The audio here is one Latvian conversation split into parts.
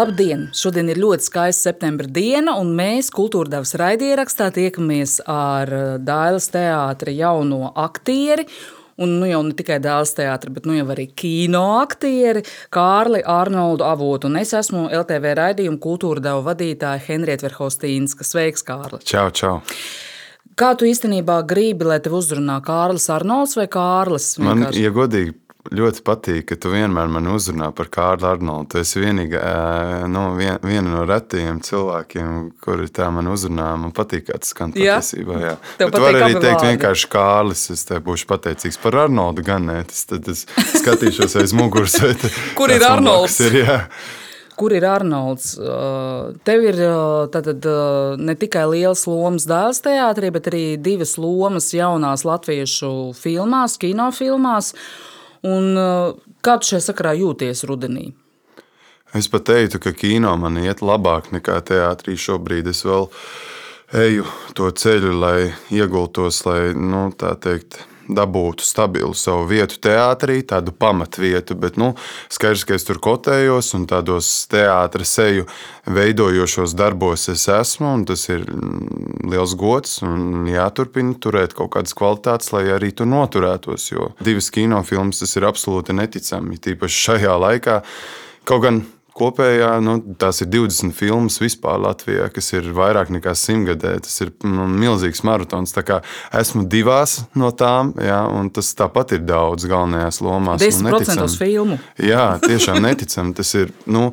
Labdien! Šodien ir ļoti skaista septembra diena, un mēs, Kultūra Devas raidierakstā, tiekamies ar eh, Dāvidas teātra jauno aktieri. Un nu jau ne tikai dēls teātris, bet nu arī kino aktieri Kārli Arnoldu Avotu. Un es esmu LTV raidījuma kultūra deva vadītāja Henrieta Verhostīnska. Sveiks, Kārli! Čau, čau! Kā tu īstenībā gribi, lai tevi uzrunā Kārlis Arnolds vai Kārlis? Man, ja godīgi, ļoti patīk, ka tu vienmēr man uzrunā par Kārlu Arnoldu. Tu esi vienīga, nu, vien, viena no retajiem cilvēkiem, kuri tā man uzrunā. Man patīk, kā tas skan patiesībā. Jā. Tev Bet var arī teikt vārdi. vienkārši Kārlis. Es tev būšu pateicīgs par Arnoldu gan ne. Tas, tad es skatīšos aiz muguras. Kur ir Arnolds? Ir, jā. Kur ir Arnolds? Tev ir tātad, ne tikai liels lomas dēls teātrī, bet arī divas lomas jaunās latviešu filmās, kinofilmās. Un, uh, kā tu šajā sakarā jūties rudenī? Es pat teiktu, ka kino man iet labāk nekā teātrī šobrīd. Es vēl eju to ceļu, lai iegultos, lai nu, tā teikt, dabūtu stabilu savu vietu teātrī, tādu pamatvietu. Bet nu, skaidrs, ka es tur kotējos un tādos teātras seju veidojošos darbos es esmu. Tas ir mm, liels gods un jāturpina turēt kaut kādas kvalitātes, lai arī tur noturētos. Jo divas kinofilmas tas ir absolūti neticami, tīpaši šajā laikā. Kaut gan Kopējā nu, tās ir 20 filmas vispār Latvijā, kas ir vairāk nekā simtgadē. Tas ir nu, milzīgs maratons. Esmu divās no tām, jā, un tas tāpat ir daudz galvenajās lomās. 10% filmu. Jā, tiešām neticami. Tas ir. Nu,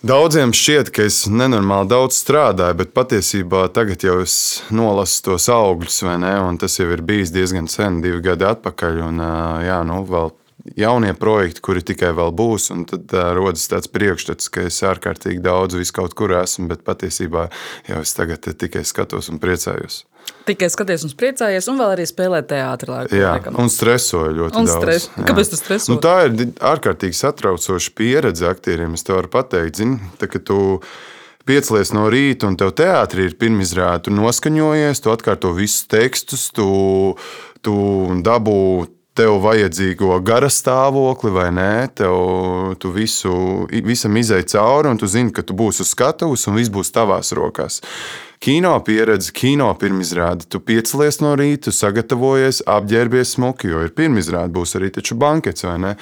Daudziem šķiet, ka es nenormāli daudz strādāju, bet patiesībā tagad jau es nolasu tos augļus, vai ne? Un tas jau ir bijis diezgan sen, divi gadi atpakaļ. Un, jā, nu, vēl jaunie projekti, kuri tikai vēl būs. Tad uh, rodas tāds priekšstats, ka es ārkārtīgi daudz vis kaut kur esmu, bet patiesībā jau es tagad tikai skatos un priecājos. Tikai skaties un priecājies, un vēl arī spēlēt teātrī. Jā, laikam. un stresoju ļoti un stres. daudz. Kāpēc tas streso? Nu, tā ir ārkārtīgi satraucoša pieredze aktieriem. Es tev varu pateikt, zini, tā, ka tu piecelies no rīta, un tev teātrī ir pirmizrāde, tu noskaņojies, tu atkārto visus tekstus, tu, tu dabū tev vajadzīgo gara stāvokli vai nē, tev tu visu, visam izai cauri, un tu zini, ka tu būsi uz skatuves un viss būs tavās rokās. Kino pieredze, kino pirmizrāde. Tu piecelies no rīta, sagatavojies, apģērbies smuki, jo ir pirmizrāde, būs arī taču bankets vai ne.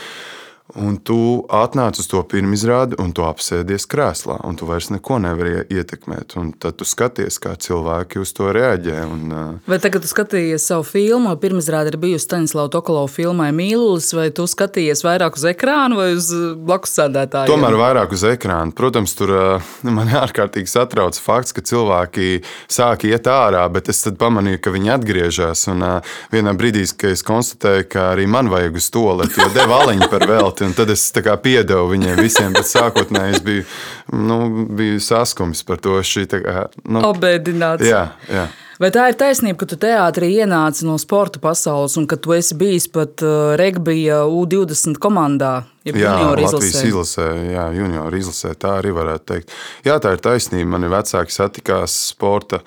Un tu atnāc uz to pirmizrādi, un tu apsēdies krēslā, un tu vairs neko nevari ietekmēt. Un tad tu skaties, kā cilvēki uz to reaģē. Un, vai tagad, tu skatījies savu filmu, pirmizrāde ir bijusi Staņdārzs Tokalovs filmai Mīlulis, vai tu skatījies vairāk uz ekrānu vai uz blakus sēdētāju? Tomēr vairāk uz ekrāna. Protams, tur man ārkārtīgi satrauc fakts, ka cilvēki sāk iet ārā, bet es pamanīju, ka viņi atgriežas. Un vienā brīdī, kad es konstatēju, ka arī man vajag uz to lietu, jo deva aliņu par velti ļoti. Tad es piedevu viņiem visiem, bet sākotnēji es biju, nu, biju saskums par to. Šī, kā, nu, Obēdināts. Jā, jā. Vai tā ir taisnība, ka tu teātrī ienāci no sporta pasaules un ka tu esi bijis pat uh, regbija U20 komandā? Jā, Latvijas izlasē, jā, junioru izlasē, tā arī varētu teikt. Jā, tā ir taisnība. Mani vecāki satikās sporta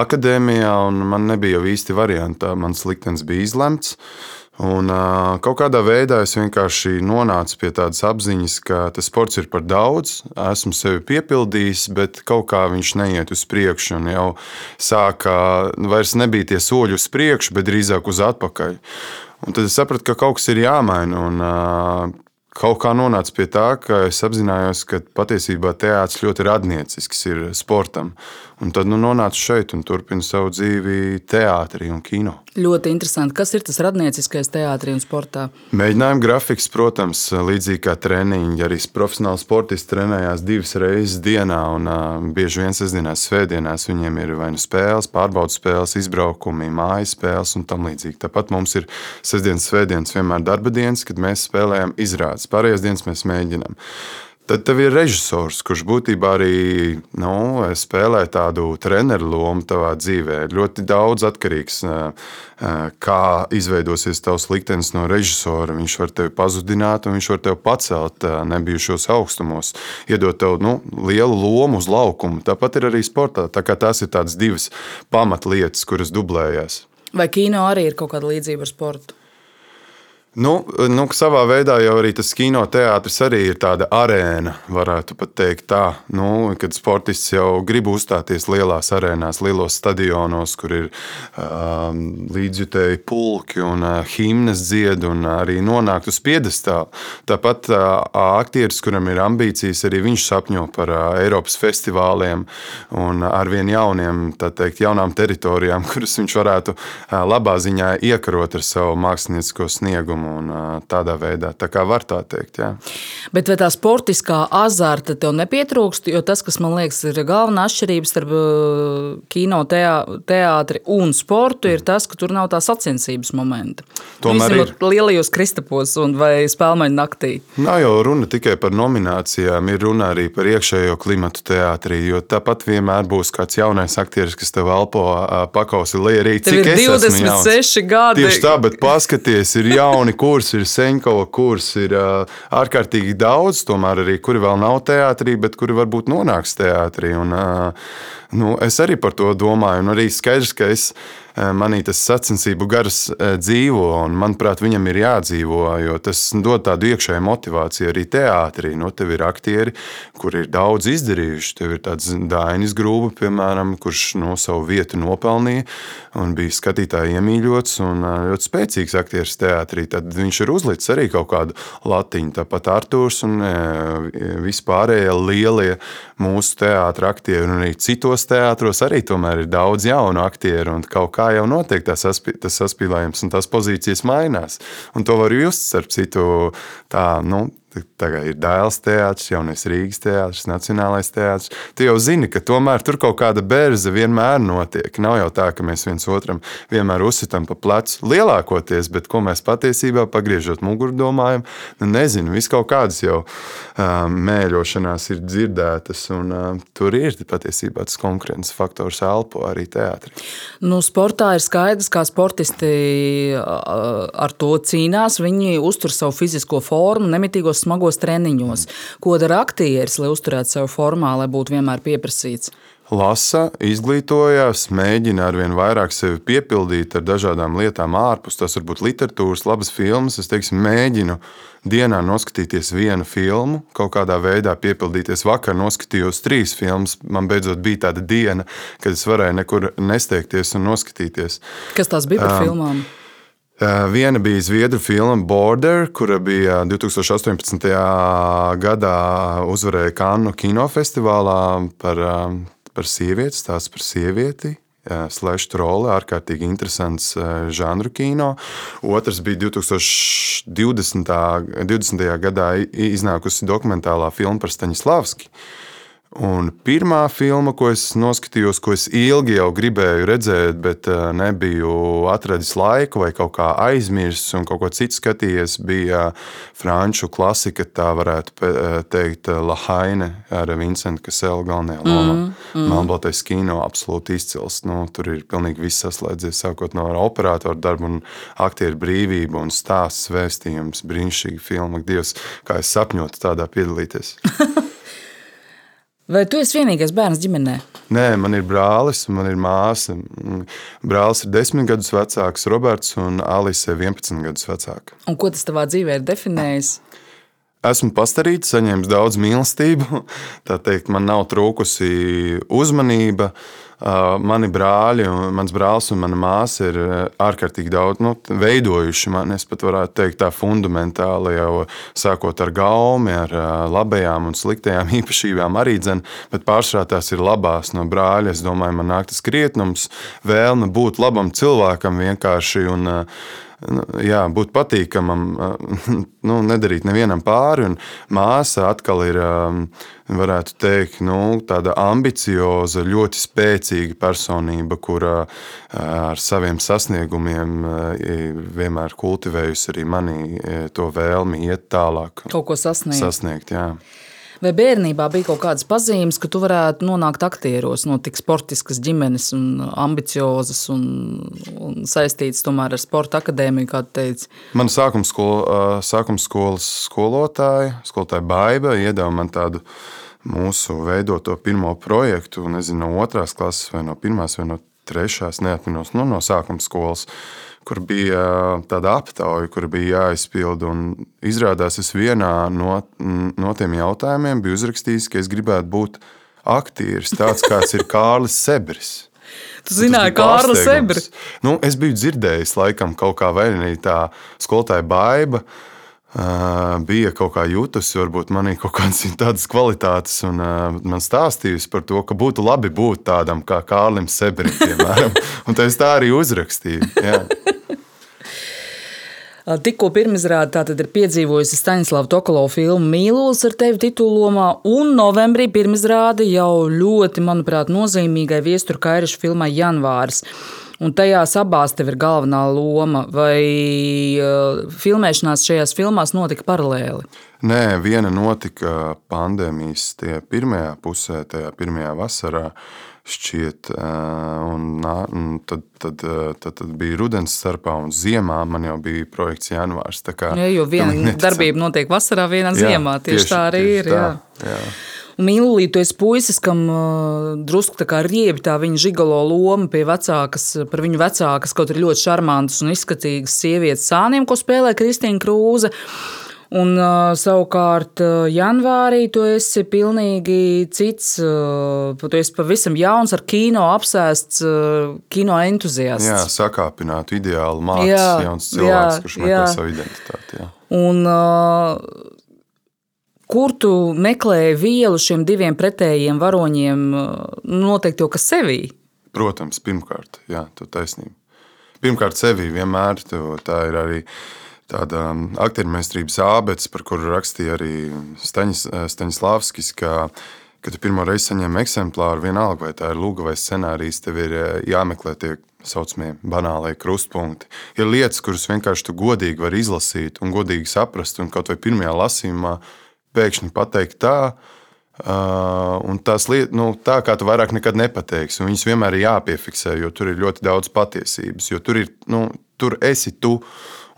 akadēmijā, un man nebija jau īsti variantā. Mans liktenis bija izlemts. Un, uh, kaut kādā veidā es vienkārši nonācu pie tādas apziņas, ka tas sports ir par daudz, esmu sevi piepildījis, bet kaut kā viņš neiet uz priekšu. Un jau sākā, vairs nebija tie soļi uz priekšu, bet drīzāk uz atpakaļ. Un tad es sapratu, ka kaut kas ir jāmaina. Un, uh, kaut kā nonāca pie tā, ka es apzinājos, ka patiesībā teātris ļoti radniecisks ir sportam. Un tad nu, nonācu šeit un turpinu savu dzīvi teātrī un kino. Ļoti interesanti. Kas ir tas radnieciskais teātrī un sportā? Mēģinājuma grafiks, protams, līdzīgi kā treniņi. Arī profesionāli sportisti trenējās divas reizes dienā, un uh, bieži vien sestdienās, svētdienās viņiem ir vai nu spēles, pārbaudas spēles, izbraukumi, mājas spēles un tam līdzīgi. Tāpat mums ir sestdienas, svētdienas vienmēr darba dienas, kad mēs spēlējam izrādes. Pārējās dienas mēs mēģinām. Tad tev ir režisors, kurš būtībā arī nu, spēlē tādu treneru lomu tavā dzīvē. Ļoti daudz atkarīgs no kā izveidosies tavs liktenis no režisora. Viņš var tevi pazudināt, un viņš var tevi pacelt nebijušos augstumos, iedot tev nu, lielu lomu uz laukumu. Tāpat ir arī sportā. Tā tās ir tādas divas pamatlietas, kuras dublējās. Vai kino arī ir kaut kāda līdzība ar sportu? Nu, nu, savā veidā jau arī tas kinoteātris arī ir tāda arēna, varētu teikt tā. Nu, kad sportists jau grib uzstāties lielās arēnās, lielos stadionos, kur ir uh, līdzjutēji pulki un uh, himnas dzied un arī nonākt uz piedestāla. Tāpat uh, aktieris, kuram ir ambīcijas, arī viņš sapņo par uh, Eiropas festivāliem un arvien jauniem, tā teikt, jaunām teritorijām, kuras viņš varētu uh, labā ziņā iekarot ar savu māksliniecisko sniegumu uzdevumu un tādā veidā. Tā kā var tā teikt. Jā. Bet vai tā sportiskā azarta tev nepietrūkst? Jo tas, kas man liekas, ir galvenā atšķirība starp kino, teātri un sportu, ir tas, ka tur nav tā sacensības momenta. Tomēr ir lielajos kristapos un vai spēlmeņu naktī. Nav jau runa tikai par nominācijām, ir runa arī par iekšējo klimatu teātrī. Jo tāpat vienmēr būs kāds jaunais aktieris, kas tev elpo pakausi, lai arī cik ir 26 gadi. Tieši tā, bet paskaties, ir jauni jauni kursi, ir Senkova kurs, ir uh, ārkārtīgi daudz, tomēr arī kuri vēl nav teātrī, bet kuri varbūt nonāks teātrī. Un, uh, nu, es arī par to domāju, un arī skaidrs, ka es manī tas sacensību gars eh, dzīvo, un manuprāt, viņam ir jādzīvo, jo tas dod tādu iekšēju motivāciju arī teātrī. Nu, tev ir aktieri, kuri ir daudz izdarījuši. Tev ir tāds Dainis Grūba, piemēram, kurš no nu, savu vietu nopelnīja un bija skatītāji iemīļots un eh, ļoti spēcīgs aktieris teātrī. Tad viņš ir uzlicis arī kaut kādu latiņu. Tāpat Artūrs un vispārējie lielie mūsu teātra aktieri un arī citos teātros arī tomēr ir daudz jaunu aktieru un kaut kā kā jau notiek tas, saspī, tas saspīlējums, un tās pozīcijas mainās. Un to var just starp citu tā, nu, Tagad ir Dāvidas teātris, jaunais Rīgas teātris, Nacionālais teātris. Tu jau zini, ka tomēr tur kaut kāda berze vienmēr notiek. Nav jau tā, ka mēs viens otram vienmēr uzsitam pa plecu lielākoties, bet ko mēs patiesībā pagriežot muguru domājam, nu nezinu, vis kaut kādas jau um, mēļošanās ir dzirdētas, un um, tur ir patiesībā tas konkurences faktors elpo arī teātrī. Nu, sportā ir skaidrs, kā sportisti ar to cīnās. Viņi uztur savu fizisko formu, nemitīgos tādos smagos treniņos. Ko dara aktieris, lai uzturētu sevi formā, lai būtu vienmēr pieprasīts? lasa, izglītojas, mēģina ar vien vairāk sevi piepildīt ar dažādām lietām ārpus. Tas var būt literatūras, labas filmas. Es teiksim, mēģinu dienā noskatīties vienu filmu, kaut kādā veidā piepildīties. Vakar noskatījos trīs filmas. Man beidzot bija tāda diena, kad es varēju nekur nesteigties un noskatīties. Kas tās bija par um, filmām? Eh, viena bija Zviedru filma Border, kura bija 2018. gadā uzvarēja Kannu kinofestivālā par, eh, par sievieti, stāsts par sievieti. Eh, Slash trole, ārkārtīgi interesants žanru kino. Otrs bija 2020. 20. gadā iznākusi dokumentālā filma par Staņislavski. Un pirmā filma, ko es noskatījos, ko es ilgi jau gribēju redzēt, bet eh, nebiju atradis laiku vai kaut kā aizmirsis un kaut ko citu skatījies, bija franču klasika, tā varētu eh, teikt, Lahaine ar Vincentu Kaselu galvenajā lomā. Mm, mm. Melnbaltais kino absolūti izcils. Nu, tur ir pilnīgi viss saslēdzies, sākot no operātora darba un aktieru brīvību un stāsts, vēstījums, brīnišķīga filma. Dievs, kā es sapņotu tādā piedalīties. Vai tu esi vienīgais bērns ģimenē? Nē, man ir brālis, man ir māsa. Brālis ir 10 gadus vecāks, Roberts, un Alise ir 11 gadus vecāka. Un ko tas tavā dzīvē ir definējis? Esmu pastarīts, saņēmis daudz mīlestību. Tā teikt, man nav trūkusi uzmanība. Uh, Mani brāļi, mans brālis un mana māsa ir ārkārtīgi daudz nu, veidojuši mani. Es pat varētu teikt, tā fundamentāli jau sākot ar gaumi, ar labajām un sliktajām īpašībām arī dzen, bet pārsvarā tās ir labās no brāļa. Es domāju, man nāk tas krietnums, vēlme būt labam cilvēkam vienkārši. Un, Nu, jā, būt patīkamam, nu, nedarīt nevienam pāri. Māsa atkal ir, varētu teikt, nu, tāda ambicioza, ļoti spēcīga personība, kura ar saviem sasniegumiem vienmēr kultivējusi arī manī to vēlmi iet tālāk. Kaut ko sasniegt. sasniegt jā. Vai bērnībā bija kaut kādas pazīmes, ka tu varētu nonākt aktieros no tik sportiskas ģimenes un ambiciozas un, un saistītas tomēr ar sporta akadēmiju, kā tu teici? Man sākuma, skola, sākuma skolas skolotāja, skolotāja Baiba iedeva man tādu mūsu veidoto pirmo projektu, nezinu, no otrās klases vai no pirmās vai no trešās, neatminos, nu, no sākuma skolas, kur bija tāda aptauja, kur bija jāizpild. Izrādās, es vienā no, no tiem jautājumiem biju uzrakstījis, ka es gribētu būt aktieris, tāds kāds ir Kārlis Sebris. Tu zināji, kā Kārlis Sebris? Nu, es biju dzirdējis, laikam, kaut kā vai arī tā skolotāja baiva. Bija kaut kā jutusi, varbūt manī kaut kādas tādas kvalitātes, un uh, man stāstījusi par to, ka būtu labi būt tādam kā Kārlim Sebrim, piemēram. un tā es tā arī uzrakstīju. Jā. Tikko pirmizrāde tātad ir piedzīvojusi Staņdārzs Tokolo filmu Mīlulis ar tevi titulomā, un novembrī pirmizrāde jau ļoti, manuprāt, nozīmīgai viestura kairišu filmai Janvārs. Un tajās abās tev ir galvenā loma, vai filmēšanās šajās filmās notika paralēli? Nē, viena notika pandēmijas pirmajā pusē, tajā pirmajā vasarā. Šķiet. Un, un tad, tad, tad, tad bija rudens starpā un ziemā man jau bija projekts janvārs. Kā, jā, jo viena darbība notiek vasarā, viena jā, ziemā. Tieši, tieši tā arī tieši ir. Tā, jā. Jā. Mīlī, tu esi puisis, kam uh, drusku tā kā riebi tā viņa žigalo loma pie vecākas, par viņu vecākas, kaut arī ļoti šarmantas un izskatīgas sievietes sāniem, ko spēlē Kristīna Krūze. Un, uh, savukārt, uh, janvārī tu esi pilnīgi cits. Uh, tu esi pavisam jauns, ar kino apsēsts, uh, kino entuziasts. Jā, sakāpinātu ideālu mākslinieku, jauns cilvēks, jā, kurš meklē savu identitāti. Jā. Un, uh, kur tu meklēji vielu šiem diviem pretējiem varoņiem, uh, noteikti jau kas sevī? Protams, pirmkārt, jā, tu taisnība. Pirmkārt, sevī vienmēr tā ir arī tāda aktiermeistrības ābets, par kuru rakstīja arī Staņis, Staņislavskis, ka, kad tu pirmo reizi saņem eksemplāru, vienalga vai tā ir lūga vai scenārijs, tev ir eh, jāmeklē tie saucamie banālie krustpunkti. Ir lietas, kuras vienkārši tu godīgi vari izlasīt un godīgi saprast, un kaut vai pirmajā lasījumā pēkšņi pateikt tā, un tās lietas, nu, tā kā tu vairāk nekad nepateiksi, viņas vienmēr ir jāpiefiksē, jo tur ir ļoti daudz patiesības, jo tur ir, nu, tur esi tu.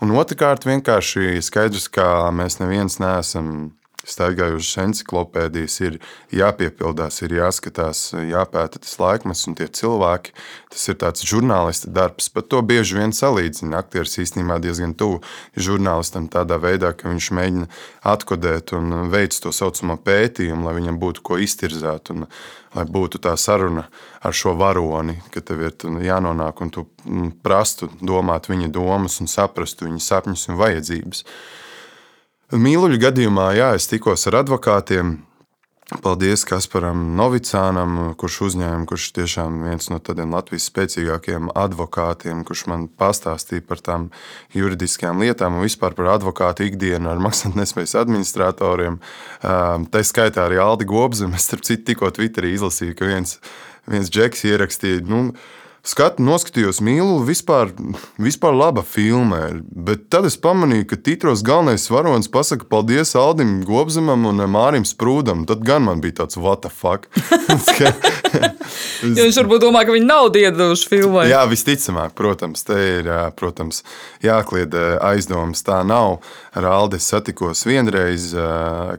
Un otrkārt, vienkārši skaidrs, ka mēs neviens neesam staigājušas encyklopēdijas, ir jāpiepildās, ir jāskatās, jāpēta tas laikmets un tie cilvēki. Tas ir tāds žurnālista darbs, bet to bieži vien salīdzina. Aktieris īstenībā diezgan tuvu žurnālistam tādā veidā, ka viņš mēģina atkodēt un veic to saucamo pētījumu, lai viņam būtu ko iztirzāt. Un, lai būtu tā saruna ar šo varoni, ka tev ir jānonāk un tu prastu domāt viņa domas un saprastu viņa sapņus un vajadzības. Mīluļu gadījumā, jā, es tikos ar advokātiem. Paldies Kasparam Novicānam, kurš uzņēma, kurš tiešām viens no tādiem Latvijas spēcīgākajiem advokātiem, kurš man pastāstīja par tām juridiskajām lietām un vispār par advokātu ikdienu ar maksātnespējas administratoriem. Tā skaitā arī Aldi Gobzem. Es starp citu tikko Twitterī izlasīju, ka viens, viens džeks ierakstīja, nu, skatu, noskatījos mīlu, vispār, vispār laba filma. Bet tad es pamanīju, ka titros galvenais varonis pasaka paldies Aldim Gobzemam un Mārim Sprūdam. Tad gan man bija tāds what the fuck. jo viņš varbūt domā, ka viņi nav iedevuši filmai. Jā, visticamāk, protams, te ir protams, jāklied aizdomas. Tā nav. Ar Aldi satikos vienreiz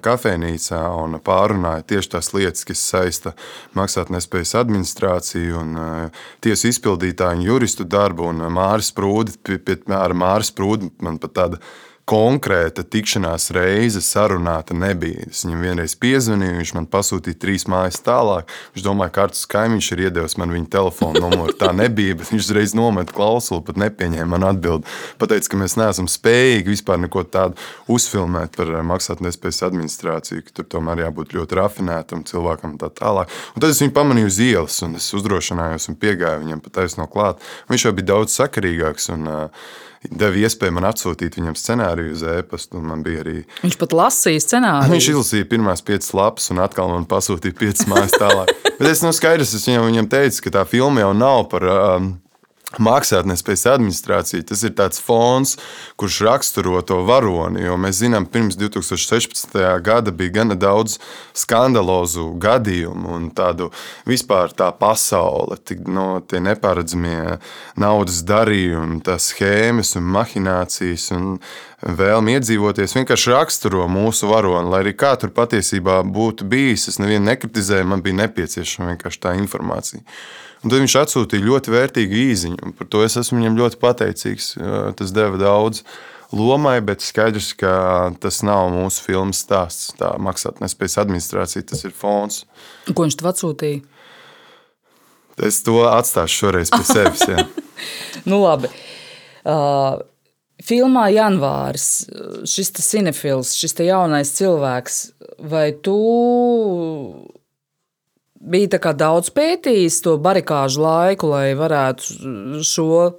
kafejnīcā un pārunāju tieši tās lietas, kas saista maksātnespējas administrāciju un tiesu izpildītāju un juristu darbu. Un Māris Prūdi, pie, pie, ar Māris Prūdi man pat tāda konkrēta tikšanās reize sarunāta nebija. Es viņam vienreiz piezvanīju, viņš man pasūtīja trīs mājas tālāk. Viņš domāja, ka kārtas kaimiņš ir iedevis man viņa telefonu numuru. Tā nebija, bet viņš uzreiz nometa klausuli, pat nepieņēma man atbildi. Pateica, ka mēs neesam spējīgi vispār neko tādu uzfilmēt par maksātnespējas administrāciju, ka tur tomēr jābūt ļoti rafinētam cilvēkam un tā tālāk. Un tad es viņu pamanīju uz ielas, un es uzdrošinājos un piegāju viņam pa taisno klāt. Viņš jau bija daudz sakarīgāks. Un, uh, deva iespēju man atsūtīt viņam scenāriju uz e-pastu. Arī... Viņš pat lasīja scenāriju. Viņš izlasīja pirmās piecas lapas un atkal man pasūtīja piecas mājas tālāk. Bet es no skaidrs, es viņam, viņam teicu, ka tā filma jau nav par. Um, Mākslinieks administrācija tas ir tāds fons, kurš raksturo to varoni. Mēs zinām, pirms 2016. gada bija gana daudz skandalozu gadījumu un tādu vispār tā pasaule, tik, no, tie neparedzamie naudas darījumi, tās schēmas un mahinācijas. Un Vēlme iedzīvoties vienkārši raksturo mūsu varoni, lai arī kā tur patiesībā būtu bijis. Es nevienu nekritizēju, man bija nepieciešama vienkārši tā informācija. Un tad viņš atsūtīja ļoti vērtīgu īziņu, par to es esmu viņam ļoti pateicīgs. Tas deva daudz lomai, bet skaidrs, ka tas nav mūsu filmas stāsts. Tā maksātnespējas administrācija, tas ir fons. Ko viņš tev atsūtīja? Es to atstāšu šoreiz pie sevis. nu, labi. Uh, filmā Janvārs, šis cinefils, šis jaunais cilvēks, vai tu biji daudz pētījis to barikāžu laiku, lai varētu šo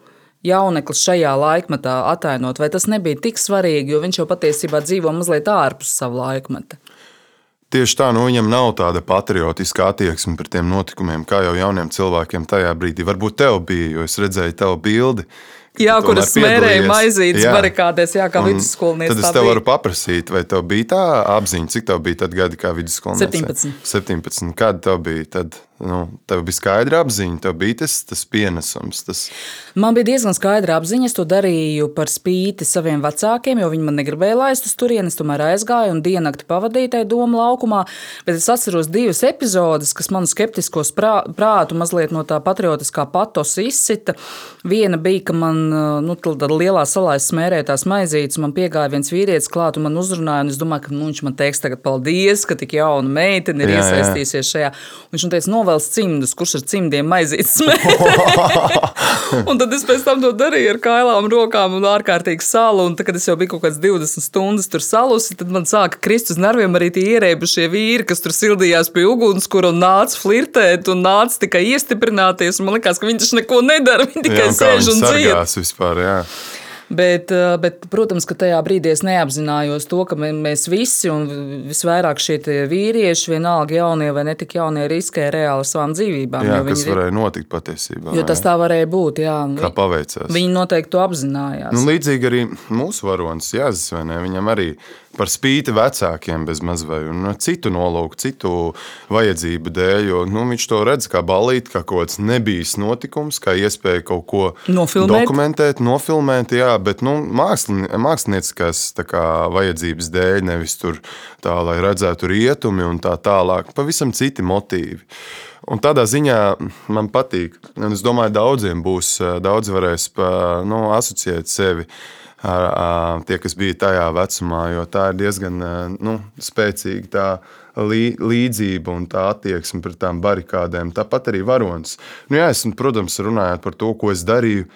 jaunekli šajā laikmetā atainot, vai tas nebija tik svarīgi, jo viņš jau patiesībā dzīvo mazliet ārpus sava laikmeta? Tieši tā, nu, viņam nav tāda patriotiska attieksme pret tiem notikumiem, kā jau jauniem cilvēkiem tajā brīdī. Varbūt tev bija, jo es redzēju tavu bildi, Jā, kuras smērēja maizītes barikādēs, jā, kā vidusskolnieks. Tad es tev varu paprasīt, vai tev bija tā apziņa, cik tev bija tad gadi kā vidusskolnieks? 17. 17. Kad tev bija tad? Nu, tev bija skaidra apziņa, tev bija tas, tas pienesums. Tas... Man bija diezgan skaidra apziņa. Es to darīju par spīti saviem vecākiem, jo viņi man negribēja laist uz turieni. Es tomēr aizgāju un diennakti pavadīju tajā domu laukumā. Bet es atceros divas epizodes, kas manu skeptiskos prā, prātu mazliet no tā patriotiskā patos izsita. Viena bija, ka man nu, lielā salā smērēja tās maizītes. Man piegāja viens vīrietis klāt un man uzrunāja. Un es domāju, ka nu, viņš man teiks tagad paldies, ka tik jauna meitene ir jā, iesaistījusies šajā. Viņš man teica, novēls cimdus, kurš ar cimdiem aizīts un tad es pēc tam to darīju ar kailām rokām un ārkārtīgi salu. Un tad, kad es jau biju kaut kāds 20 stundas tur salusi, tad man sāka krist uz nerviem arī tie ierēbušie vīri, kas tur sildījās pie ugunskura un nāca flirtēt un nāca tikai iestiprināties. Man liekas, ka taču neko nedara, viņi tikai jā, sēž un dzīvo. Vispār, jā. Bet, eh, bet, protams, ka tajā brīdī es neapzinājos to, ka mēs visi, un visvairāk šie vīrieši, vienalga jaunie vai netik jaunie, riskē reāli savām dzīvībām. Jā, kas varēja notikt patiesībā. Jo tas tā varēja būt. Jā. Kā paveicās. Viņi noteikti to apzinājās. Nu, līdzīgi arī mūsu varonis Jāzis, vai ne? Viņam arī par spīti vecākiem bez mazliet, un citu nolūku, citu vajadzību dēļ. Jo, nu, viņš to redz kā balīti, kā kaut kāds nebijis notikums, kā iespēja kaut ko nofilmēt. dokumentēt, nofilmēt. Jā, bet nu, mākslin, mākslinieckās kā, vajadzības dēļ, nevis tur tā, lai redzētu rietumi un tā tālāk. Pavisam citi motīvi. Un tādā ziņā man patīk. Un es domāju, daudziem būs, daudz varēs nu, asociēt sevi ar, ar tie, kas bija tajā vecumā, jo tā ir diezgan nu, spēcīga tā līdzība un tā attieksme pret tām barikādēm. Tāpat arī varonis. Nu, jā, es, protams, runājot par to, ko es darīju.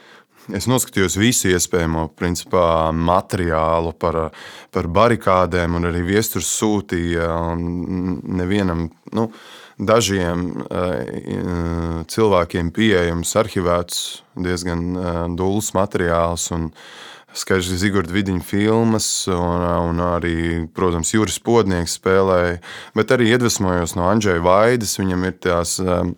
Es noskatījos visu iespējamo principā, materiālu par, par barikādēm, un arī viesturs sūtīja. Nevienam, nu, dažiem cilvēkiem pieejams, arhivēts, diezgan dūls materiāls. Un, Skaidrs, Zigorda Vidiņa filmas, un, un arī, protams, Juris Podnieks spēlēja, bet arī iedvesmojos no Andrzeja Vaidas. Viņam ir tās um,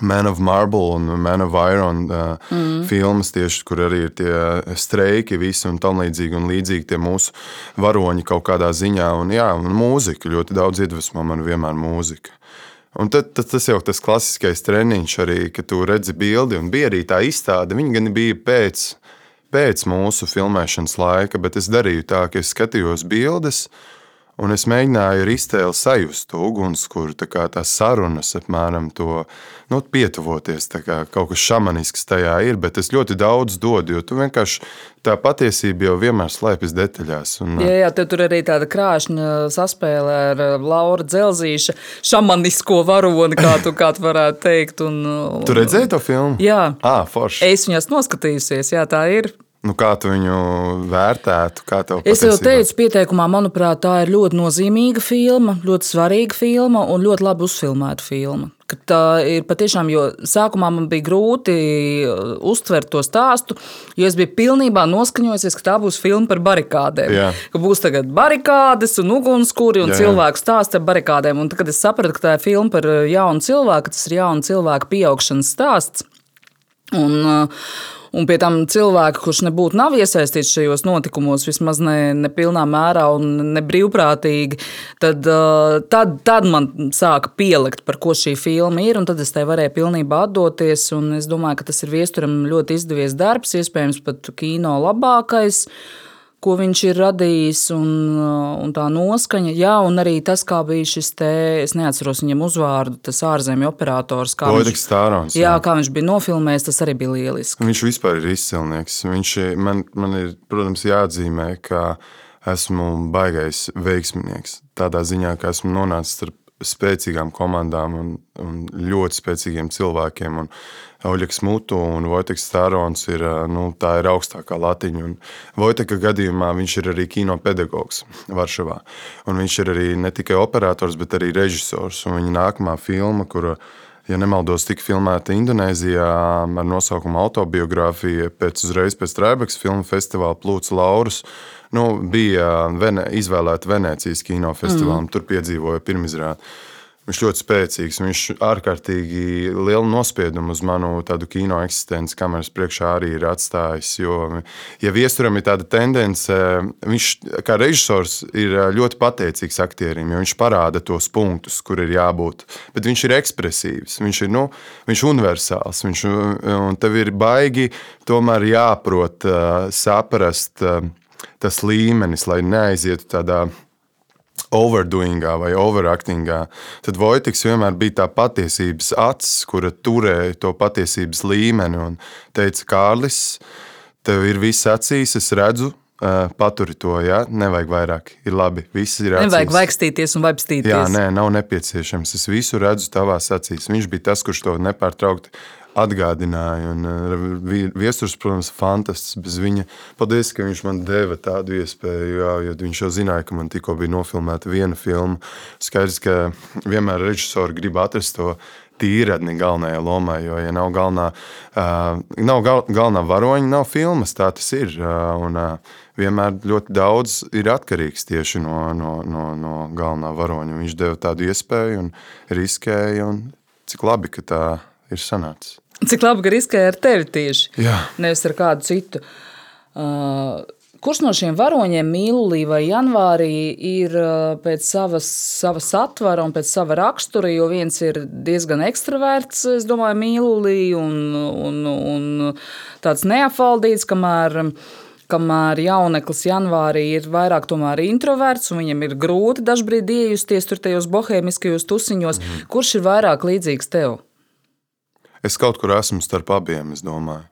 Man of Marble un Man of Iron uh, mm. filmas, tieši, kur arī ir tie streiki, visi un tam līdzīgi, un līdzīgi tie mūsu varoņi kaut kādā ziņā. Un, jā, un mūzika ļoti daudz iedvesmo man vienmēr mūzika. Un tad, tad tas jau tas klasiskais treniņš arī, kad tu redzi bildi, un bija arī tā izstāde. Viņa gan bija pēc pēc mūsu filmēšanas laika, bet es darīju tā, ka es skatījos bildes. Un es mēģināju ar iztēli sajust to ugunskura, tā kā tās sarunas apmēram to nu, pietuvoties. Kā, kaut kas šamanisks tajā ir, bet es ļoti daudz dodu, jo tu vienkārši tā patiesība jau vienmēr slēpjas detaļās. Un, jā, jā, tur arī tāda krāšņa saspēle ar Laura Dzelzīša šamanisko varoni, kā tu, kā tu varētu teikt. Un, un, tu redzēji to filmu? Jā, à, forši. Es viņas noskatījusies, jā, tā ir. Nu, kā tu viņu vērtētu? Es jau teicu, pieteikumā, manuprāt, tā ir ļoti nozīmīga filma, ļoti svarīga filma un ļoti labi uzfilmēta filma. Kad tā ir patiešām, jo sākumā man bija grūti uh, uztvert to stāstu, jo es biju pilnībā noskaņojusies, ka tā būs filma par barikādēm. Jā. Ka būs tagad barikādes un ugunskura un jā, jā. cilvēku stāsts ar barikādēm. Un tad, kad es sapratu, ka tā ir filma par uh, jaunu cilvēku, tas ir jaunu cilvēku pieaugšanas stāsts. Un, uh, Un pie tam cilvēki, kurš nebūtu nav iesaistīts šajos notikumos, vismaz ne, ne pilnā mērā un ne brīvprātīgi, tad, uh, tad, tad man sāka pielikt, par ko šī filma ir. Tad es tai varēju pilnībā atdoties. Es domāju, ka tas ir viesturam ļoti izdevies darbs, iespējams, pat kino labākais. Ko viņš ir radījis, un, un tā noskaņa. Jā, un arī tas, kā bija šis te, es neatceros viņam uzvārdu, tas ārzemju operators. Loideks Stārons. Jā, jā, kā viņš bija nofilmējis, tas arī bija lieliski. Viņš vispār ir izcilnieks. Viņš man, man ir, protams, jāatzīmē, ka esmu baigais veiksminieks. Tādā ziņā, ka esmu nonācis starp spēcīgām komandām un, un ļoti spēcīgiem cilvēkiem. Oļegs Mutu un Vojteks Stārons ir, nu, ir augstākā latiņa. Un Vojteka gadījumā viņš ir arī kino pedagogs Varšavā. Un viņš ir arī ne tikai operators, bet arī režisors. Un viņa nākamā filma, kura ja nemaldos, tika filmēta Indonēzijā ar nosaukumu autobiogrāfija. Pēc uzreiz pēc Trēbekas filmu festivāla plūca Laurus. Nu, bija Vene, izvēlēta Venecijas kinofestivālam, mm. tur piedzīvoja pirmizrādi. Viņš ļoti spēcīgs. Viņš ārkārtīgi lielu nospiedumu uz manu kino eksistenci kameras priekšā arī ir atstājis. Jo, ja viesturam ir tāda tendence, viņš kā režisors ir ļoti pateicīgs aktierim, jo viņš parāda tos punktus, kur ir jābūt. Bet viņš ir ekspresīvs, viņš ir nu, viņš universāls. Viņš, un tev ir baigi tomēr jāprot saprast tas līmenis, lai neaizietu tādā veidā overdoingā vai overactingā, tad Vojtiks vienmēr bija tā patiesības acis, kura turēja to patiesības līmeni un teica, Kārlis, tev ir viss acīs, es redzu, Uh, paturi to, ja nevajag vairāk. Ir labi, viss ir acīs. Nevajag vaikstīties un vaipstīties. Jā, nē, nav nepieciešams. Es visu redzu tavās acīs. Viņš bija tas, kurš to nepārtraukti atgādināja. Un, uh, viesturs, protams, fantastisks. Bez viņa, paldies, ka viņš man deva tādu iespēju, jā, jo viņš jau zināja, ka man tikko bija nofilmēta viena filma. Skaidrs, ka vienmēr režisori grib atrast to tīradni galvenajai lomai, jo, ja nav galvenā, uh, nav gal, galvenā varoņa, nav filmas, tā tas ir. Uh, un, uh, vienmēr ļoti daudz ir atkarīgs tieši no, no, no, no galvenā varoņa. Viņš deva tādu iespēju un riskēja, un cik labi, ka tā ir sanācis. Cik labi, ka riskēja ar tevi tieši, Jā. nevis ar kādu citu. Uh, Kurš no šiem varoņiem, mīlulī vai janvārī, ir pēc savas, savas satvara un pēc sava rakstura? Jo viens ir diezgan ekstraverts, es domāju, mīlulī un, un, un tāds neapvaldīts, kamēr, kamēr jauneklis janvārī ir vairāk introverts un viņam ir grūti dažbrīd iejusties tur tajos bohēmiskajos tusiņos. Mm. Kurš ir vairāk līdzīgs tev? Es kaut kur esmu starp abiem, es domāju.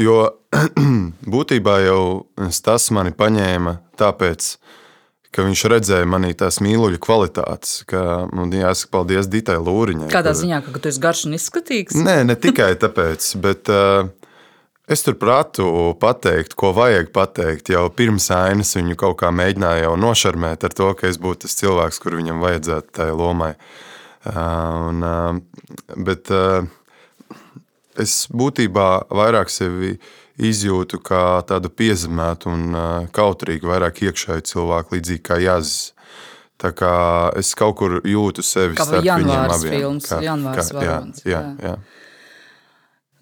Jo būtībā jau tas mani paņēma tāpēc, ka viņš redzēja manī tās mīluļu kvalitātes. Ka, man jāsaka, paldies Ditai Lūriņai. Kādā kur... ziņā, ka tu esi garš un izskatīgs? Nē, ne tikai tāpēc, bet uh, es tur prātu pateikt, ko vajag pateikt. Jau pirms ainas viņu kaut kā mēģināju nošarmēt ar to, ka es būtu tas cilvēks, kur viņam vajadzētu tai lomai. Uh, Un, bet es būtībā vairāk sevi izjūtu kā tādu piezemētu un kautrīgu, vairāk iekšēju cilvēku, līdzīgi kā Jāzis. Tā kā es kaut kur jūtu sevi kā starp viņiem abiem. Films, kā janvārs films. Jā, jā, jā. jā.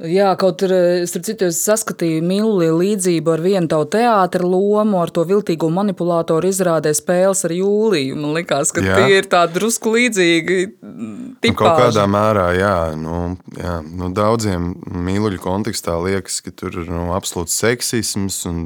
Jā, kaut arī eh, es citu saskatīju mīlīgu līdzību ar vienu tavu teātra lomu, ar to viltīgo manipulātoru izrādē spēles ar jūliju. Man liekas, ka jā. tie ir tādi drusku līdzīgi. Tipāži. Nu, kaut kādā mērā, jā, nu, jā, nu, daudziem mīluļu kontekstā liekas, ka tur ir nu, absolūts seksisms un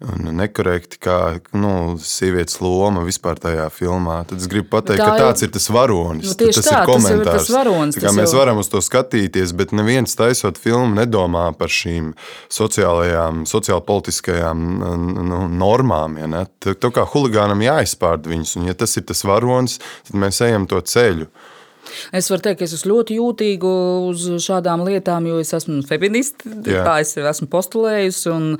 un nekorekti, kā nu, sievietes loma vispār tajā filmā. Tad es gribu pateikt, ka tāds ir tas varonis. Nu, tas tā, ir komentārs. Tas ir tas varonis, tā mēs jau... varam uz to skatīties, bet neviens taisot filmu nedomā par šīm sociālajām, sociālpolitiskajām nu, normām. Ja, ne? Tā, tā kā huligānam jāizpārd viņus, un ja tas ir tas varonis, tad mēs ejam to ceļu. Es varu teikt, ka es esmu ļoti jūtīga uz šādām lietām, jo es esmu feminists. Tā es esmu postulējusi un,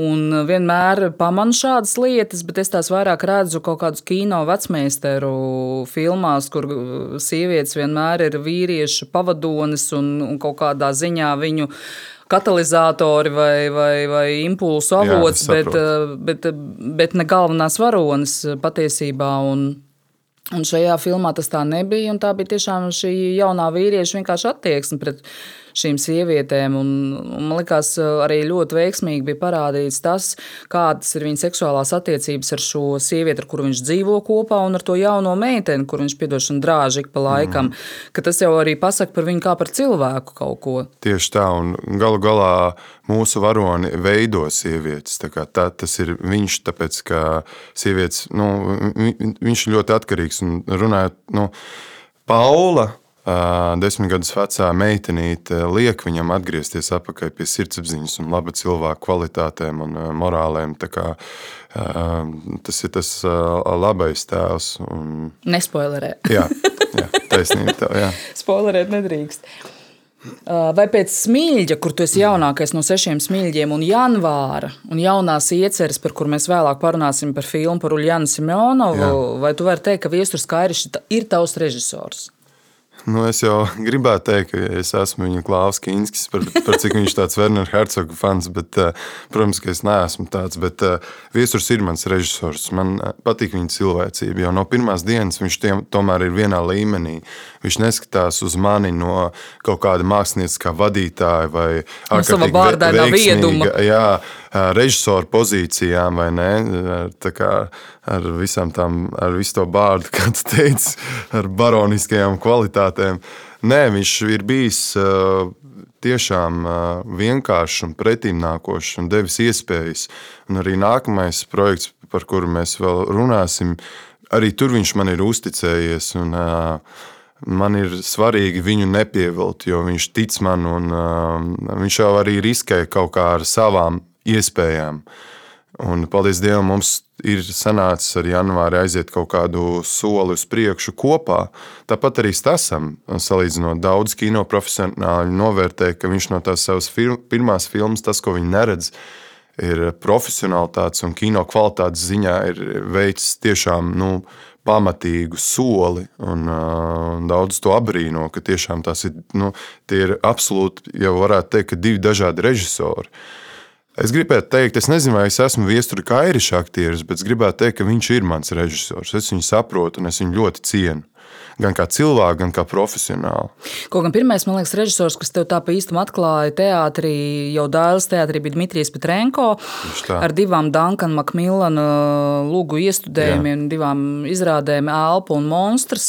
un vienmēr pamanu šādas lietas, bet es tās vairāk redzu kaut kādus kino vecmeistaru filmās, kur sievietes vienmēr ir vīriešu pavadonis un, un kaut kādā ziņā viņu katalizatori vai, vai, vai impulsu avots, Jā, bet, bet, bet ne galvenās varonis patiesībā. Un, Un šajā filmā tas tā nebija. Tā bija tiešām šī jaunā vīrieša vienkārši attieksme pret šīm sievietēm. Un, un man liekas, arī ļoti veiksmīgi bija parādīts tas, kādas ir viņa seksuālās attiecības ar šo sievieti, ar kuru viņš dzīvo kopā, un ar to jauno meiteni, kur viņš piedošana drāž ik pa laikam. Mm. Tas jau arī pasaka par viņu kā par cilvēku kaut ko. Tieši tā, un galu galā mūsu varoni veido sievietes. Tā, tas ir viņš, tāpēc ka sievietes, nu, viņš ir ļoti atkarīgs un runājot. Nu, Paula desmit gadus vecā meitenīte liek viņam atgriezties atpakaļ pie sirdsapziņas un laba cilvēka kvalitātēm un morālēm. Kā, tas ir tas labais tēls. Un... Nespoilerē. jā, jā taisnība tev. Jā. Spoilerēt nedrīkst. Vai pēc smilģa, kur tu esi jaunākais no sešiem smilģiem, un janvāra, un jaunās ieceres, par kurām mēs vēlāk parunāsim par filmu par Uljānu Simonovu, Jā. vai tu vari teikt, ka Viestures Kairišs ir tavs režisors? Nu, es jau gribētu teikt, ka es esmu viņa Klaus Kinskis, par, par cik viņš tāds Werner Herzoga fans, bet, eh, protams, ka es neesmu tāds, bet eh, Viesurs ir mans režisors. Man eh, patīk viņa cilvēcība, jo no pirmās dienas viņš tiem, tomēr ir vienā līmenī. Viņš neskatās uz mani no kaut kāda mākslinieckā vadītāja vai no sava bārdainā vieduma. Jā, režisora pozīcijām, vai ne? Kā, ar visām tām, ar visu to bārdu, kāds teica, ar baroniskajām kvalitātēm. Nē, viņš ir bijis tiešām vienkāršs un pretimnākošs un devis iespējas. Un arī nākamais projekts, par kuru mēs vēl runāsim, arī tur viņš man ir uzticējies. Un, man ir svarīgi viņu nepievilt, jo viņš tic man un viņš jau arī riskē kaut kā ar savām iespējām. Un, paldies Dievam, mums ir sanācis ar janvāri aiziet kaut kādu soli uz priekšu kopā. Tāpat arī Stasam, salīdzinot daudz kino profesionāļu, novērtē, ka viņš no tās savas fil pirmās filmas, tas, ko viņi neredz, ir profesionālitātes un kino kvalitātes ziņā ir veids tiešām nu, pamatīgu soli. Un, uh, daudz to apbrīno, ka tiešām tas ir, nu, ir absolūti, jau varētu teikt, divi dažādi režisori. Uh, Es gribētu teikt, es nezinu, vai es esmu viestura kairiša aktieris, bet es gribētu teikt, ka viņš ir mans režisors. Es viņu saprotu un es viņu ļoti cienu gan kā cilvēku, gan kā profesionāli. Kaut gan pirmais, man liekas, režisors, kas tev tā pa īstam atklāja teātrī, jau Dāļas teātrī bija Dmitrijs Petrenko ar divām Dankana Makmillana lūgu iestudējumiem, Jā. divām izrādēm Elpa un Monstrs,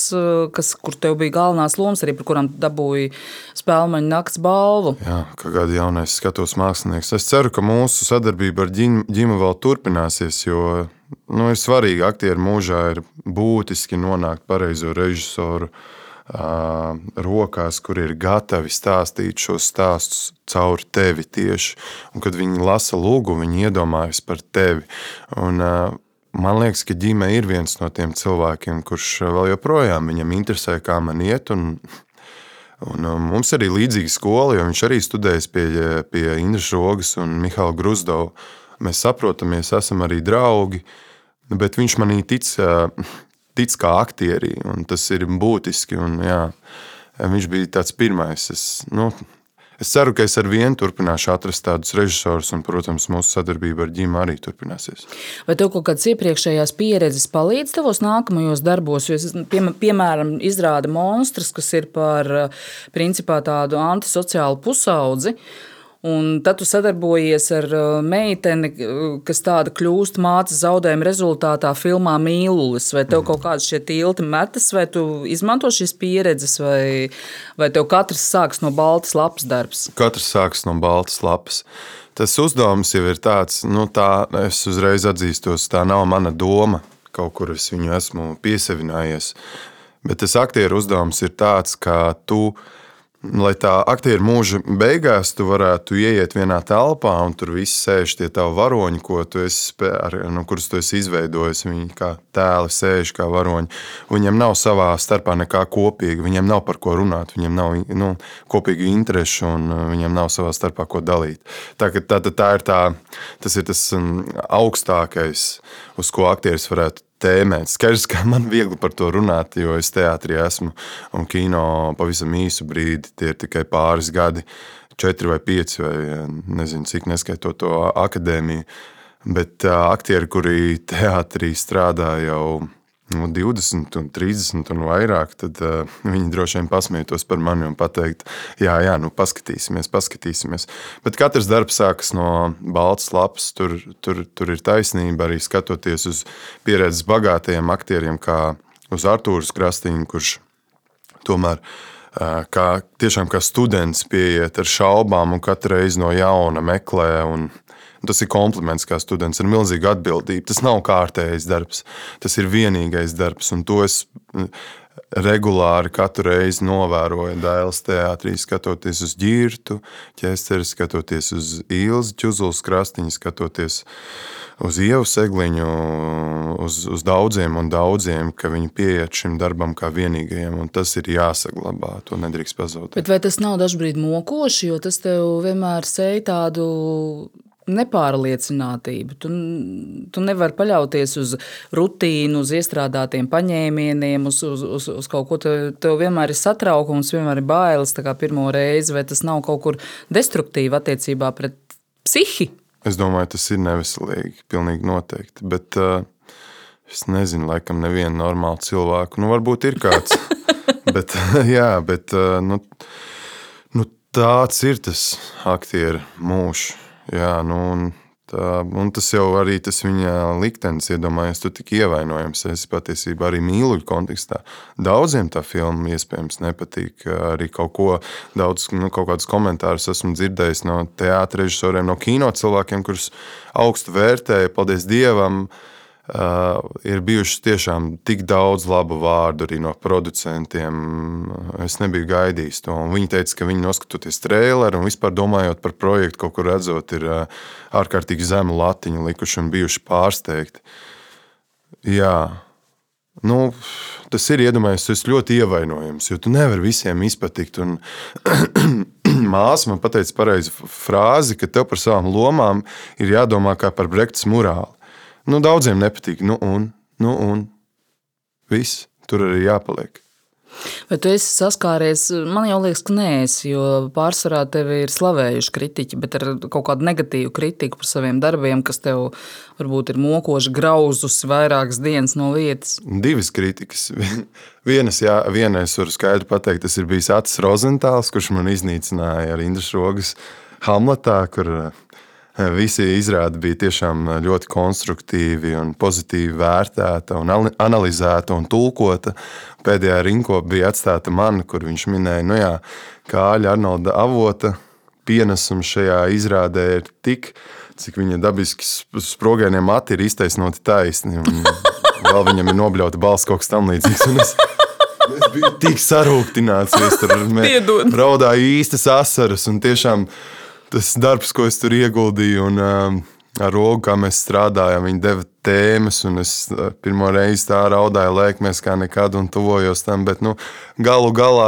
kas, kur tev bija galvenās lomas, arī par kurām dabūja spēlmaņa nakts balvu. Jā, kā kāda jaunais skatos mākslinieks. Es ceru, ka mūsu sadarbība ar ģimu vēl turpināsies, jo nu, ir svarīgi aktieru mūžā, ir būtiski nonākt pareizo režisoru uh, rokās, kur ir gatavi stāstīt šos stāstus caur tevi tieši. Un, kad viņi lasa lūgu, viņi iedomājas par tevi. Un, uh, Man liekas, ka ģime ir viens no tiem cilvēkiem, kurš vēl joprojām viņam interesē, kā man iet. Un, un mums arī līdzīga skola, jo viņš arī studējis pie, pie Indras Rogas un Mihāla Gruzdova. Mēs saprotamies, esam arī draugi. Uh, bet viņš manī tic, tic kā aktierī, un tas ir būtiski. Un, jā, viņš bija tāds pirmais. Es, nu, es ceru, ka es ar vienu turpināšu atrast tādus režisorus, un, protams, mūsu sadarbība ar ģimu arī turpināsies. Vai tev kaut kādas iepriekšējās pieredzes palīdz tavos nākamajos darbos? Jo, pie, piemēram, izrāda monstrs, kas ir par principā tādu antisociālu pusaudzi. Un tad tu sadarbojies ar uh, meiteni, uh, kas tāda kļūst mācības zaudējuma rezultātā filmā Mīlulis. Vai tev kaut kāds šie tilti metas, vai tu izmanto šīs pieredzes, vai, vai tev katrs sāks no baltas lapas darbs? Katrs sāks no baltas lapas. Tas uzdevums jau ir tāds, nu tā es uzreiz atzīstos, tā nav mana doma. Kaut kur es viņu esmu piesavinājies. Bet tas aktieru uzdevums ir tāds, ka tu esi lai tā aktieru mūža beigās tu varētu ieiet vienā telpā, un tur viss sēž tie tavi varoņi, ko tu esi, ar, nu, kurus tu esi izveidojis. Viņi kā tēli sēž kā varoņi. Viņiem nav savā starpā nekā kopīga, viņiem nav par ko runāt, viņiem nav nu, kopīgu interešu, un uh, viņiem nav savā starpā ko dalīt. Tā, tā, tā, tā ir tā, tas ir tas um, augstākais, uz ko aktieris varētu tēmēt. Skaidrs, ka man viegli par to runāt, jo es teātrī esmu un kino pavisam īsu brīdi, tie ir tikai pāris gadi, četri vai pieci, vai nezinu, cik neskaitot to akadēmiju. Bet aktieri, kuri teātrī strādā jau nu, 20, un 30 un vairāk, tad uh, viņi droši vien pasmietos par mani un pateikt, jā, jā, nu paskatīsimies, paskatīsimies. Bet katrs darbs sākas no balts lapas. Tur, tur, tur ir taisnība arī skatoties uz pieredzes bagātajiem aktieriem, kā uz Artūru Krastīnu, kurš tomēr uh, kā, tiešām kā students pieiet ar šaubām un katru reizi no jauna meklē. Un, Tas ir kompliments kā students ar milzīgu atbildību. Tas nav kārtējs darbs, tas ir vienīgais darbs. Un to es mm, regulāri katru reizi novēroju Dēls teātrī, skatoties uz ģirtu, ķēsteri, skatoties uz Ilzi Čuzulas krastiņu, skatoties uz Ievu Segliņu, uz, uz daudziem un daudziem, ka viņi pieiet šim darbam kā vienīgajam, un tas ir jāsaglabā, to nedrīkst pazaudēt. Bet vai tas nav dažbrīd mokoši, jo tas tev vienmēr sēj tādu nepārliecinātību. Tu, tu nevari paļauties uz rutīnu, uz iestrādātiem paņēmieniem, uz, uz, uz, uz kaut ko. Tev, tev vienmēr ir satraukums, vienmēr ir bailes pirmo reizi, vai tas nav kaut kur destruktīvi attiecībā pret psihi. Es domāju, tas ir neveselīgi, pilnīgi noteikti. Bet uh, es nezinu, laikam, nevienu normālu cilvēku. Nu, varbūt ir kāds. bet, jā, bet uh, nu, nu, tāds ir tas aktieru mūžs Jā, nu, un, tā, un tas jau arī tas viņa liktenis, iedomājies, tu tik ievainojams. Es patiesībā arī mīlu kontekstā. Daudziem tā filma iespējams nepatīk. Arī kaut ko daudz, nu, kaut kādus komentārus esmu dzirdējis no teātra režisoriem, no kino cilvēkiem, kurus augstu vērtēju. Paldies Dievam! Uh, Uh, ir bijuši tiešām tik daudz labu vārdu arī no producentiem. Es nebiju gaidījis to. Un viņi teica, ka viņi noskatoties traileru un vispār domājot par projektu, kaut kur redzot, ir uh, ārkārtīgi zemu latiņu likuši un bijuši pārsteigti. Jā, nu, tas ir iedomājies, tas ļoti ievainojams, jo tu nevari visiem izpatikt. Un māsa man teica pareizi frāzi, ka tev par savām lomām ir jādomā kā par brektas morāli. Nu, daudziem nepatīk. Nu, un, nu, un viss tur arī jāpaliek. Vai tu esi saskāries? Man jau liekas, ka nē, es, jo pārsvarā tevi ir slavējuši kritiķi, bet ar kaut kādu negatīvu kritiku par saviem darbiem, kas tev varbūt ir mokoši grauzusi vairākas dienas no vietas. Divas kritikas. Vienas, jā, viena es varu skaidri pateikt, tas ir bijis Acis Rozentāls, kurš man iznīcināja ar Indras Rogas Hamletā, kur Visi izrādi bija tiešām ļoti konstruktīvi un pozitīvi vērtēta un analizēta un tulkota. Pēdējā rinkopa bija atstāta man, kur viņš minēja, nu jā, Kāļa Arnolda avota pienesums šajā izrādē ir tik, cik viņa dabiski sprogainie mati ir iztaisnoti taisni. Vēl viņam ir nobļauta balss kaut kas tam līdzīgs. Es, biju tik sarūktināts, ka es tur raudāju īstas asaras un tiešām tas darbs, ko es tur ieguldīju. Un, um, Ar rogu, kā mēs strādājām, viņi deva tēmas, un es uh, pirmo reizi tā raudāju, lēkmēs kā nekad, un tuvojos tam. Bet, nu, galu galā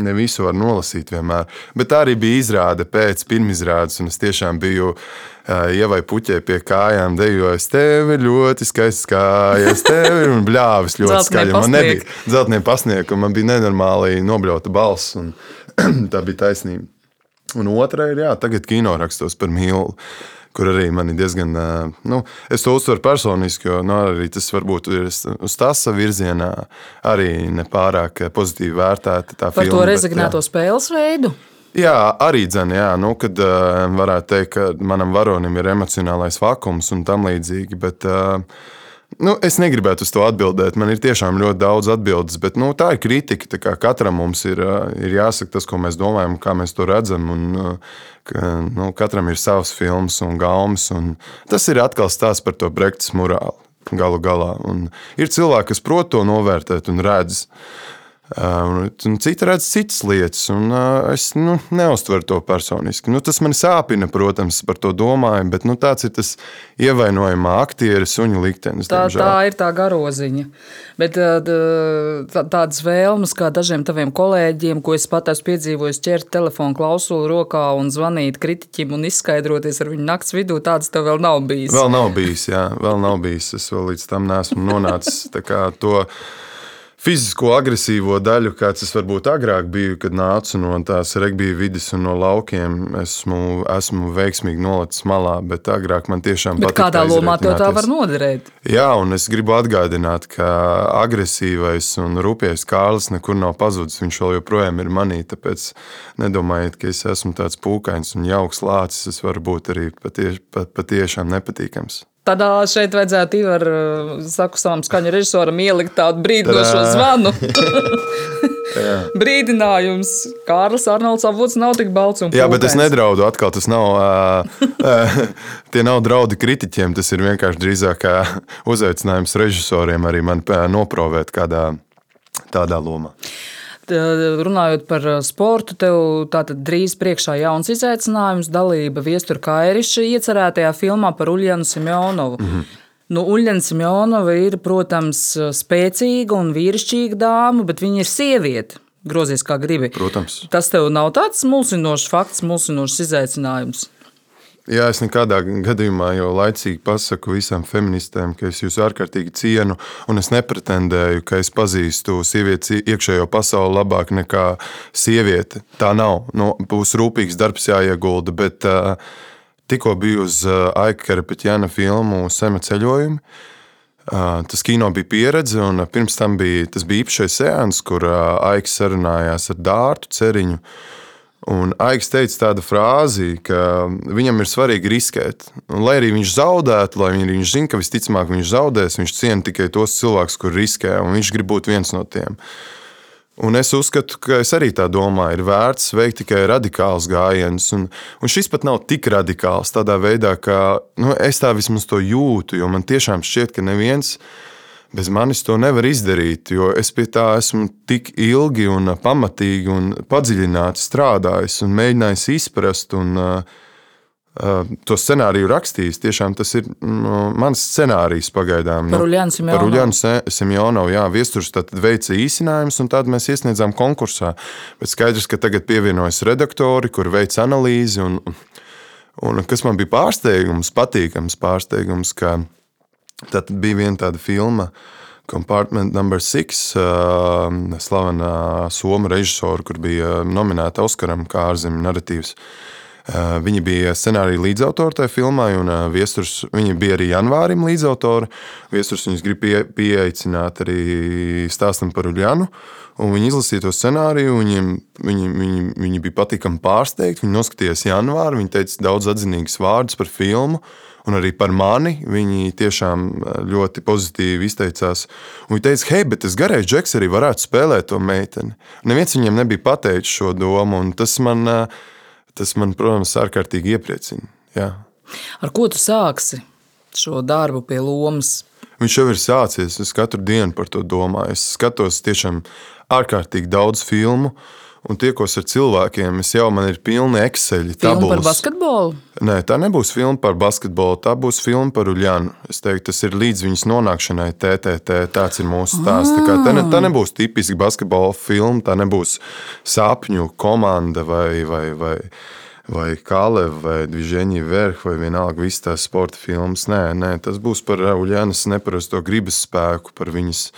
ne visu var nolasīt vienmēr. Bet tā arī bija izrāde pēc pirmizrādes, un es tiešām biju uh, ievai puķē pie kājām, dejojis. Tev ir ļoti skaists kājas, tev ir bļāvis ļoti skaļi. Man nebija dzeltnie pasniegti, un man bija nenormāli nobļauta balss, un tā bija taisnība. Un otra ir, jā, tagad kino rakstos par mīlu. Kur arī man ir diezgan, nu, es to uztveru personiski, jo nu, arī tas varbūt ir uz tās virzienā arī nepārāk pozitīvi vērtēta. Par filma, to rezignēto bet, spēles veidu? Jā, arī jā, nu, kad uh, varētu teikt, ka manam varonim ir emocionālais vakums un tam līdzīgi. Bet, uh, Nu, es negribētu uz to atbildēt. Man ir tiešām ļoti daudz atbildes, bet nu, tā ir kritika. Tā katram mums ir, ir jāsaka tas, ko mēs domājam, kā mēs to redzam. Un, ka, nu, katram ir savs filmas un gaumas. Un tas ir atkal stāsts par to brektas morāli. Galu galā. Un ir cilvēki, kas prot to novērtēt un redz. Un citi redz citas lietas, un es nu, neuztveru to personiski. Nu, tas man sāpina, protams, par to domāju, bet nu, tāds ir tas ievainojamā aktiera suņa liktenis. Tā, diemžēl. tā ir tā garoziņa. Bet tā, tādas vēlmes, kā dažiem taviem kolēģiem, ko es pat esmu piedzīvojis, ķert telefonu klausuli rokā un zvanīt kritiķim un izskaidroties ar viņu nakts vidū, tādas tev vēl nav bijis. Vēl nav bijis, jā, vēl nav bijis. Es vēl līdz tam neesmu nonācis. Fizisko, agresīvo daļu, kāds es varbūt agrāk biju, kad nācu no tās regbija vidas un no laukiem. Esmu, esmu veiksmīgi nolicis malā, bet agrāk man tiešām bet patīk. Kādā lomā to tā var noderēt? Jā, un es gribu atgādināt, ka agresīvais un rūpīgais Kārlis nekur nav pazudis. Viņš vēl joprojām ir manī. Tāpēc nedomājiet, ka es esmu tāds pūkains un jauks lācis. Es varu būt arī patieš, pat, patiešām nepatīkams. Tad šeit vajadzētu Ivar, saku savam skaņu režisoram, ielikt tādu brīdinošo zvanu. Brīdinājums. Kārlis Arnolds avots nav tik balts un Jā, bet es nedraudu atkal. Tas nav, uh, tie nav draudi kritiķiem. Tas ir vienkārši drīzāk uzaicinājums režisoriem arī man noprovēt kādā tādā lomā runājot par sportu, tev tātad drīz priekšā jauns izaicinājums, dalība Viestura Kairiša iecerētajā filmā par Uljanu Simjonovu. Mm -hmm. Nu, Uljana Simjonova ir, protams, spēcīga un vīrišķīga dāma, bet viņa ir sieviete. Grozies kā gribi. Protams. Tas tev nav tāds mulsinošs fakts, mulsinošs izaicinājums. Jā, es nekādā gadījumā jau laicīgi pasaku visām feministēm, ka es jūs ārkārtīgi cienu, un es nepretendēju, ka es pazīstu sievietes iekšējo pasauli labāk nekā sieviete. Tā nav. Nu, būs rūpīgs darbs jāiegulda, bet uh, tikko biju uz uh, Aika Karapeķēna filmu Sema ceļojumu. Uh, tas kino bija pieredze, un pirms tam bija, bija īpašais sēns, kur uh, Aiks sarunājās ar Dārtu Ceriņu. Un Aiks teica tādu frāzi, ka viņam ir svarīgi riskēt. Un, lai arī viņš zaudētu, lai viņš zina, ka visticamāk viņš zaudēs, viņš ciena tikai tos cilvēkus, kur riskē, un viņš grib būt viens no tiem. Un es uzskatu, ka es arī tā domāju, ir vērts veikt tikai radikālus gājienus. Un, un šis pat nav tik radikāls tādā veidā, ka nu, es tā vismaz to jūtu, jo man tiešām šķiet, ka neviens no Bez manis to nevar izdarīt, jo es pie tā esmu tik ilgi un pamatīgi un padziļināti strādājis un mēģinājis izprast. Un, uh, uh, To scenāriju rakstījis. Tiešām tas ir uh, mans scenārijs pagaidām. Par Uljānu Simjonovu. Par Uljānu Simjonovu, jā, viesturs veica īsinājumus, un tad mēs iesniedzām konkursā. Bet skaidrs, ka tagad pievienojas redaktori, kur veic analīzi. Un, un kas man bija pārsteigums, patīkams pārsteigums, ka Tad bija viena tāda filma, Compartment Number 6, uh, slavena somu režisora, kur bija nominēta Oskaram kā ārzemju narratīvs. Uh, viņi bija scenārija līdzautori tajā filmā, un uh, viesturs, viņi bija arī janvārim līdzautori. Viesturs viņus grib pie, pieaicināt arī stāstam par Uljanu. Viņi izlasīja to scenāriju, viņiem, viņi, viņi, viņi bija patīkami pārsteigti. Viņi noskatījās janvāri, viņi teica daudz atzinīgus vārdus par filmu. Un arī par mani. Viņi tiešām eh, ļoti pozitīvi izteicās. Un viņi teica, hei, bet tas garais džeks arī varētu spēlēt to meiteni. Neviens viņiem nebija pateicis šo domu, un tas man, eh, tas man protams, ārkārtīgi iepriecina. Jā. Ar ko tu sāksi šo darbu pie lomas? Viņš jau ir sācies. Es katru dienu par to domāju. Es skatos tiešām ārkārtīgi daudz filmu. Un tiekos ar cilvēkiem. Es jau man ir pilni Excel tabulas. Par basketbolu? Nē, tā nebūs filma par basketbolu, tā būs filma par Uljānu. Es teiktu, tas ir līdz viņas nonākšanai TTT. Tāds ir mūsu stāsts. Tā, kā, tā, ne, tā nebūs tipiski basketbola filma, tā nebūs sapņu komanda vai. vai, vai vai Kaleva, vai Dviženija Verha, vai vienalga visas tās sporta filmas. Nē, nē, tas būs par Uljānas neparasto gribas spēku, par viņas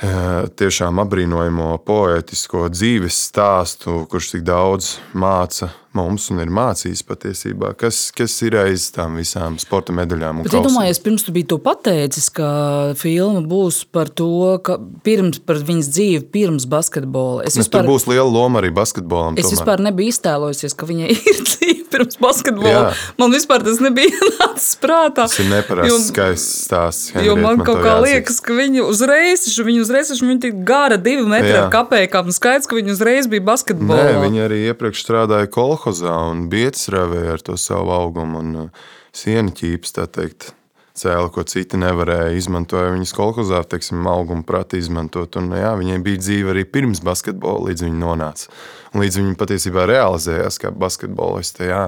tiešām apbrīnojamo poētisko dzīves stāstu, kurš tik daudz māca mums un ir mācījis patiesībā, kas, kas ir aiz tām visām sporta medaļām. Bet, iedomājies, pirms tu biji to pateicis, ka filma būs par to, ka pirms par viņas dzīvi pirms basketbola. Es vispār, tur būs liela loma arī basketbolam. Es tomēr. vispār nebiju iztēlojusies, ka viņai ir dzīve pirms basketbola. Jā. Man vispār tas nebija nācis prātā. Tas ir neparasts skaists stāsts. Jo man, kaut kā jāsaka. liekas, ka viņa uzreiz, viņa uzreiz, viņa tik gara divi metri Jā. ar kapējām, skaidrs, ka viņa uzreiz bija basketbolā. Nē, viņa arī iepriekš strādāja kolhozā un bietsrāvēja ar to savu augumu un uh, sienu ķīps, tā teikt, cēla, ko citi nevarēja. Izmantoja viņas kolhozā, teiksim, augumu prati izmantot. Un, jā, viņai bija dzīve arī pirms basketbola, līdz viņa nonāca. Un līdz viņa patiesībā realizējās kā basketboliste. Jā,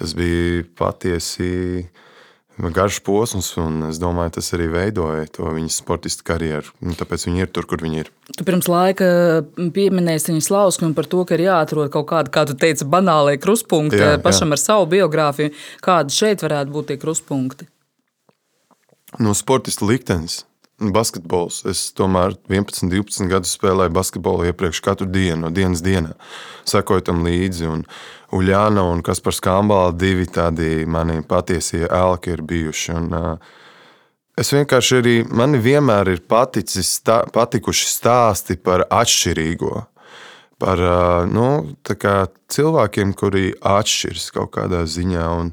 tas bija patiesi garš posms, un es domāju, tas arī veidoja to viņas sportistu karjeru. Tāpēc viņi ir tur, kur viņi ir. Tu pirms laika pieminēji viņas lausmu par to, ka ir jāatrod kaut kāda, kā tu teici, banālai kruspunkti jā, pašam jā. ar savu biogrāfiju. Kādi šeit varētu būt tie kruspunkti? No sportista liktenis. Basketbols. Es tomēr 11, 12 gadus spēlēju basketbolu iepriekš katru dienu, no dienas dienā. Sekoju tam līdzi. Un Uljāna un Kaspars Kambala divi tādi mani patiesie elki ir bijuši. Un, es vienkārši arī, man vienmēr ir paticis, stā, patikuši stāsti par atšķirīgo. Par nu, cilvēkiem, kuri atšķiras kaut kādā ziņā. Un,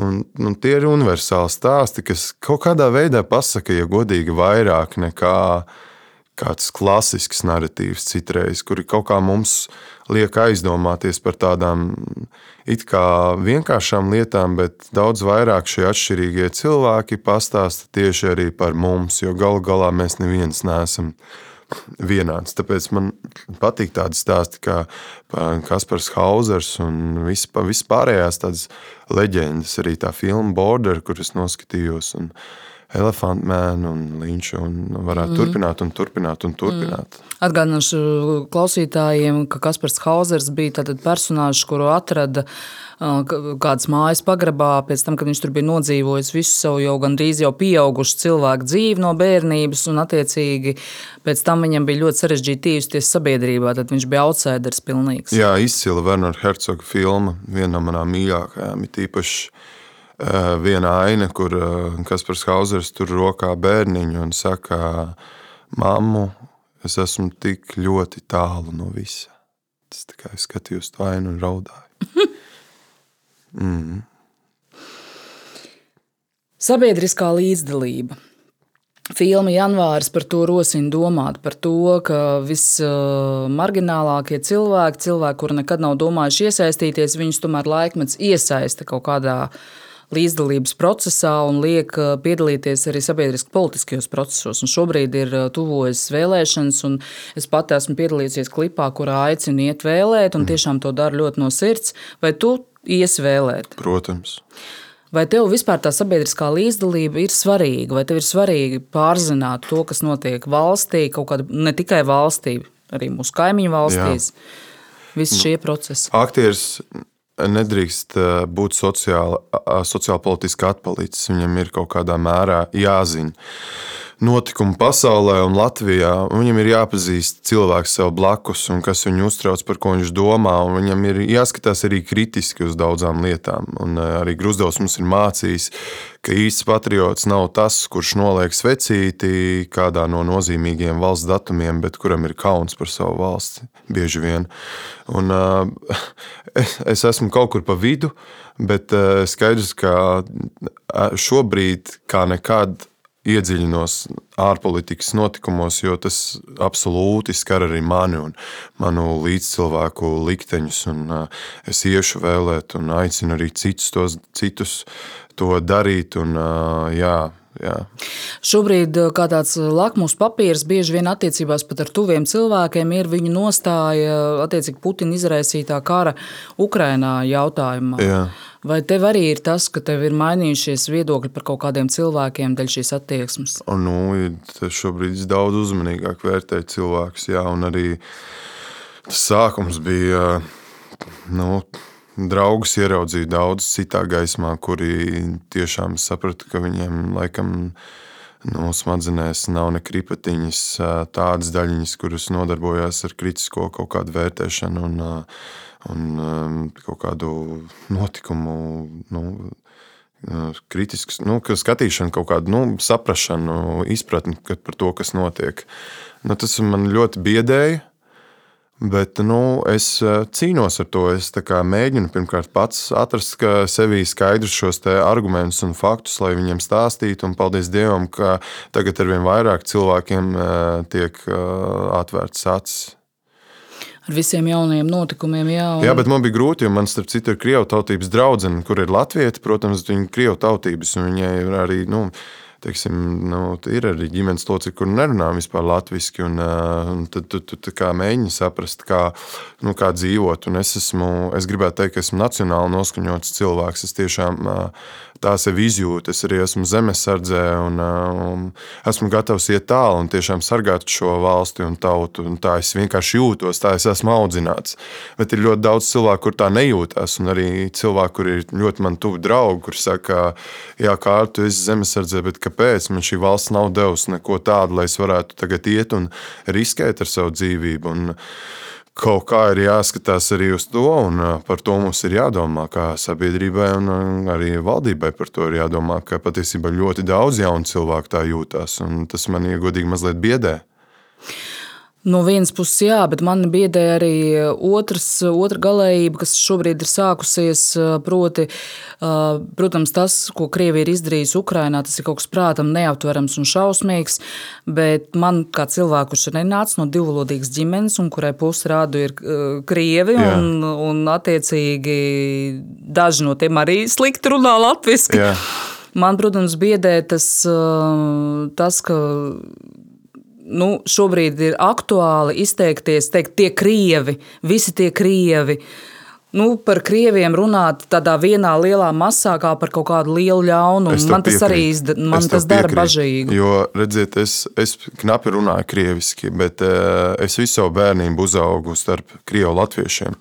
Un, un tie ir universāli stāsti, kas kaut kādā veidā pasaka, ja godīgi, vairāk nekā kāds klasisks narratīvs citreiz, kuri kaut kā mums liek aizdomāties par tādām it kā vienkāršām lietām, bet daudz vairāk šie atšķirīgie cilvēki pastāsta tieši arī par mums, jo galu galā mēs neviens neesam vienāds. Tāpēc man patīk tādi stāsti kā Kaspars Hausers un vispārējās tādas leģendas. Arī tā filma Border, kuras noskatījos. Un, Elephant Man un Līņš. Varētu mm. turpināt, un turpināt, un turpināt. Mm. Atgādināšu klausītājiem, ka Kaspars Hausers bija personāžs, kuru atrada kādas mājas pagrabā, pēc tam, kad viņš tur bija nodzīvojis visu savu jau gandrīz jau pieaugušu cilvēku dzīvi no bērnības, un attiecīgi pēc tam viņam bija ļoti sarežģīti tīvsties sabiedrībā, tad viņš bija outsiders pilnīgs. Jā, izcila Werner Herzoga filma, viena no manām mīļākajām, ir tīpaši viena aina, kur Kaspars Hausers tur rokā bērniņu un saka, mammu, es esmu tik ļoti tālu no visa. Tas es skatījos to ainu un raudāju. mm. Sabiedriskā līdzdalība. Filma janvāris par to rosina domāt, par to, ka vismarginālākie cilvēki, cilvēki, kuri nekad nav domājuši iesaistīties, viņus tomēr laikmets iesaista kaut kādā veidā līdzdalības procesā un liek uh, piedalīties arī sabiedriski politiskajos procesos. Un šobrīd ir uh, tuvojas vēlēšanas, un es pat esmu piedalījies klipā, kurā aicinu iet vēlēt, un mhm. tiešām to daru ļoti no sirds. Vai tu iesi vēlēt? Protams. Vai tev vispār tā sabiedriskā līdzdalība ir svarīga, vai tev ir svarīgi pārzināt to, kas notiek valstī, kaut kādā ne tikai valstī, arī mūsu kaimiņu valstīs? Jā. Visi šie procesi. Aktieris nedrīkst eh, būt sociāli, sociāli politiski atpalicis. Viņam ir kaut kādā mērā jāzina notikumu pasaulē un Latvijā. Viņam ir jāpazīst cilvēks sev blakus un kas viņu uztrauc, par ko viņš domā. Viņam ir jāskatās arī kritiski uz daudzām lietām. Un eh, arī Grusdovs mums ir mācījis, ka īsts patriots nav tas, kurš noliek svecīti kādā no nozīmīgiem valsts datumiem, bet kuram ir kauns par savu valsti bieži vien. Un, uh, es esmu kaut kur pa vidu, bet uh, skaidrs, ka šobrīd kā nekad iedziļinos ārpolitikas notikumos, jo tas absolūti skar arī mani un manu līdzcilvēku likteņus. Un, uh, es iešu vēlēt un aicinu arī citus, tos, citus to darīt. Un, uh, jā, Jā. Šobrīd kā tāds lakmus papīrs bieži vien attiecībās pat ar tuviem cilvēkiem ir viņu nostāja attiecīgi Putina izraisītā kara Ukrainā jautājumā. Jā. Vai tev arī ir tas, ka tev ir mainījušies viedokļi par kaut kādiem cilvēkiem dēļ šīs attieksmes? O, nu, šobrīd es daudz uzmanīgāk vērtēju cilvēkus, jā, un arī tas sākums bija, nu, draugus ieraudzīju daudz citā gaismā, kuri tiešām sapratu, ka viņiem laikam nu, smadzenēs nav ne kripatiņas, tādas daļiņas, kuras nodarbojās ar kritisko kaut kādu vērtēšanu. Un, un kaut kādu notikumu. Nu, kritisks, nu, skatīšanu, kaut kādu nu, saprāšanu, izpratni par to, kas notiek. Nu, tas man ļoti biedēja. Bet nu, es uh, cīnos ar to. Es mēģinu pirmkārt pats atrast sevī skaidrus šos argumentus un faktus, lai viņiem stāstītu. Un paldies Dievam, ka tagad ar vien vairāk cilvēkiem uh, tiek atvērts acis ar visiem jaunajiem notikumiem. Jā, un... jā, bet man bija grūti, jo man starp citu ir krievu tautības draudzene, kur ir latvieti, protams, viņa ir krievu tautības, viņai ir arī. Nu, teiksim, nu, ir arī ģimenes locekļi, kur nerunā vispār latviešu. Un tad tu, tu, tu mēģini saprast, kā, nu, kā dzīvot. Un es, esmu, es gribētu teikt, ka esmu nacionāli noskaņots cilvēks. Es tiešām tā sevi izjūtu. Es arī esmu zemesardzē un, uh, un esmu gatavs iet tālu un tiešām sargāt šo valsti un tautu. Un tā es vienkārši jūtos, tā es esmu audzināts. Bet ir ļoti daudz cilvēku, kur tā nejūtas. Un arī cilvēki, kur ir ļoti man tuvi draugi, kur saka, jā, kā tu esi zemesardzē, bet kāpēc man šī valsts nav devusi neko tādu, lai es varētu tagad iet un riskēt ar savu dzīvību. Un kaut kā ir jāskatās arī uz to, un par to mums ir jādomā, kā sabiedrībai un arī valdībai par to ir jādomā, ka patiesībā ļoti daudz jaunu cilvēku tā jūtās, un tas man iegodīgi mazliet biedē. No vienas puses, jā, bet man biedē arī otrs, otra galējība, kas šobrīd ir sākusies. Proti, protams, tas, ko Krievija ir izdarījusi Ukrajinā, tas ir kaut kas prātam neaptverams un šausmīgs. Bet man, kā cilvēkam, kurš ir nācis no divvalodīgas ģimenes, un kurai pusi rādu ir krievi, jā. un, un attiecīgi daži no tiem arī slikti runā latviešu. Man, protams, biedē tas, tas ka nu, šobrīd ir aktuāli izteikties, teikt, tie krievi, visi tie krievi. Nu, par krieviem runāt tādā vienā lielā masā, kā par kaut kādu lielu ļaunumu. Man tas piekrīt. arī izda, man tas dara bažīgi. Jo, redziet, es, es knapi runāju krieviski, bet uh, es visu savu bērnību uzaugu starp krievu latviešiem.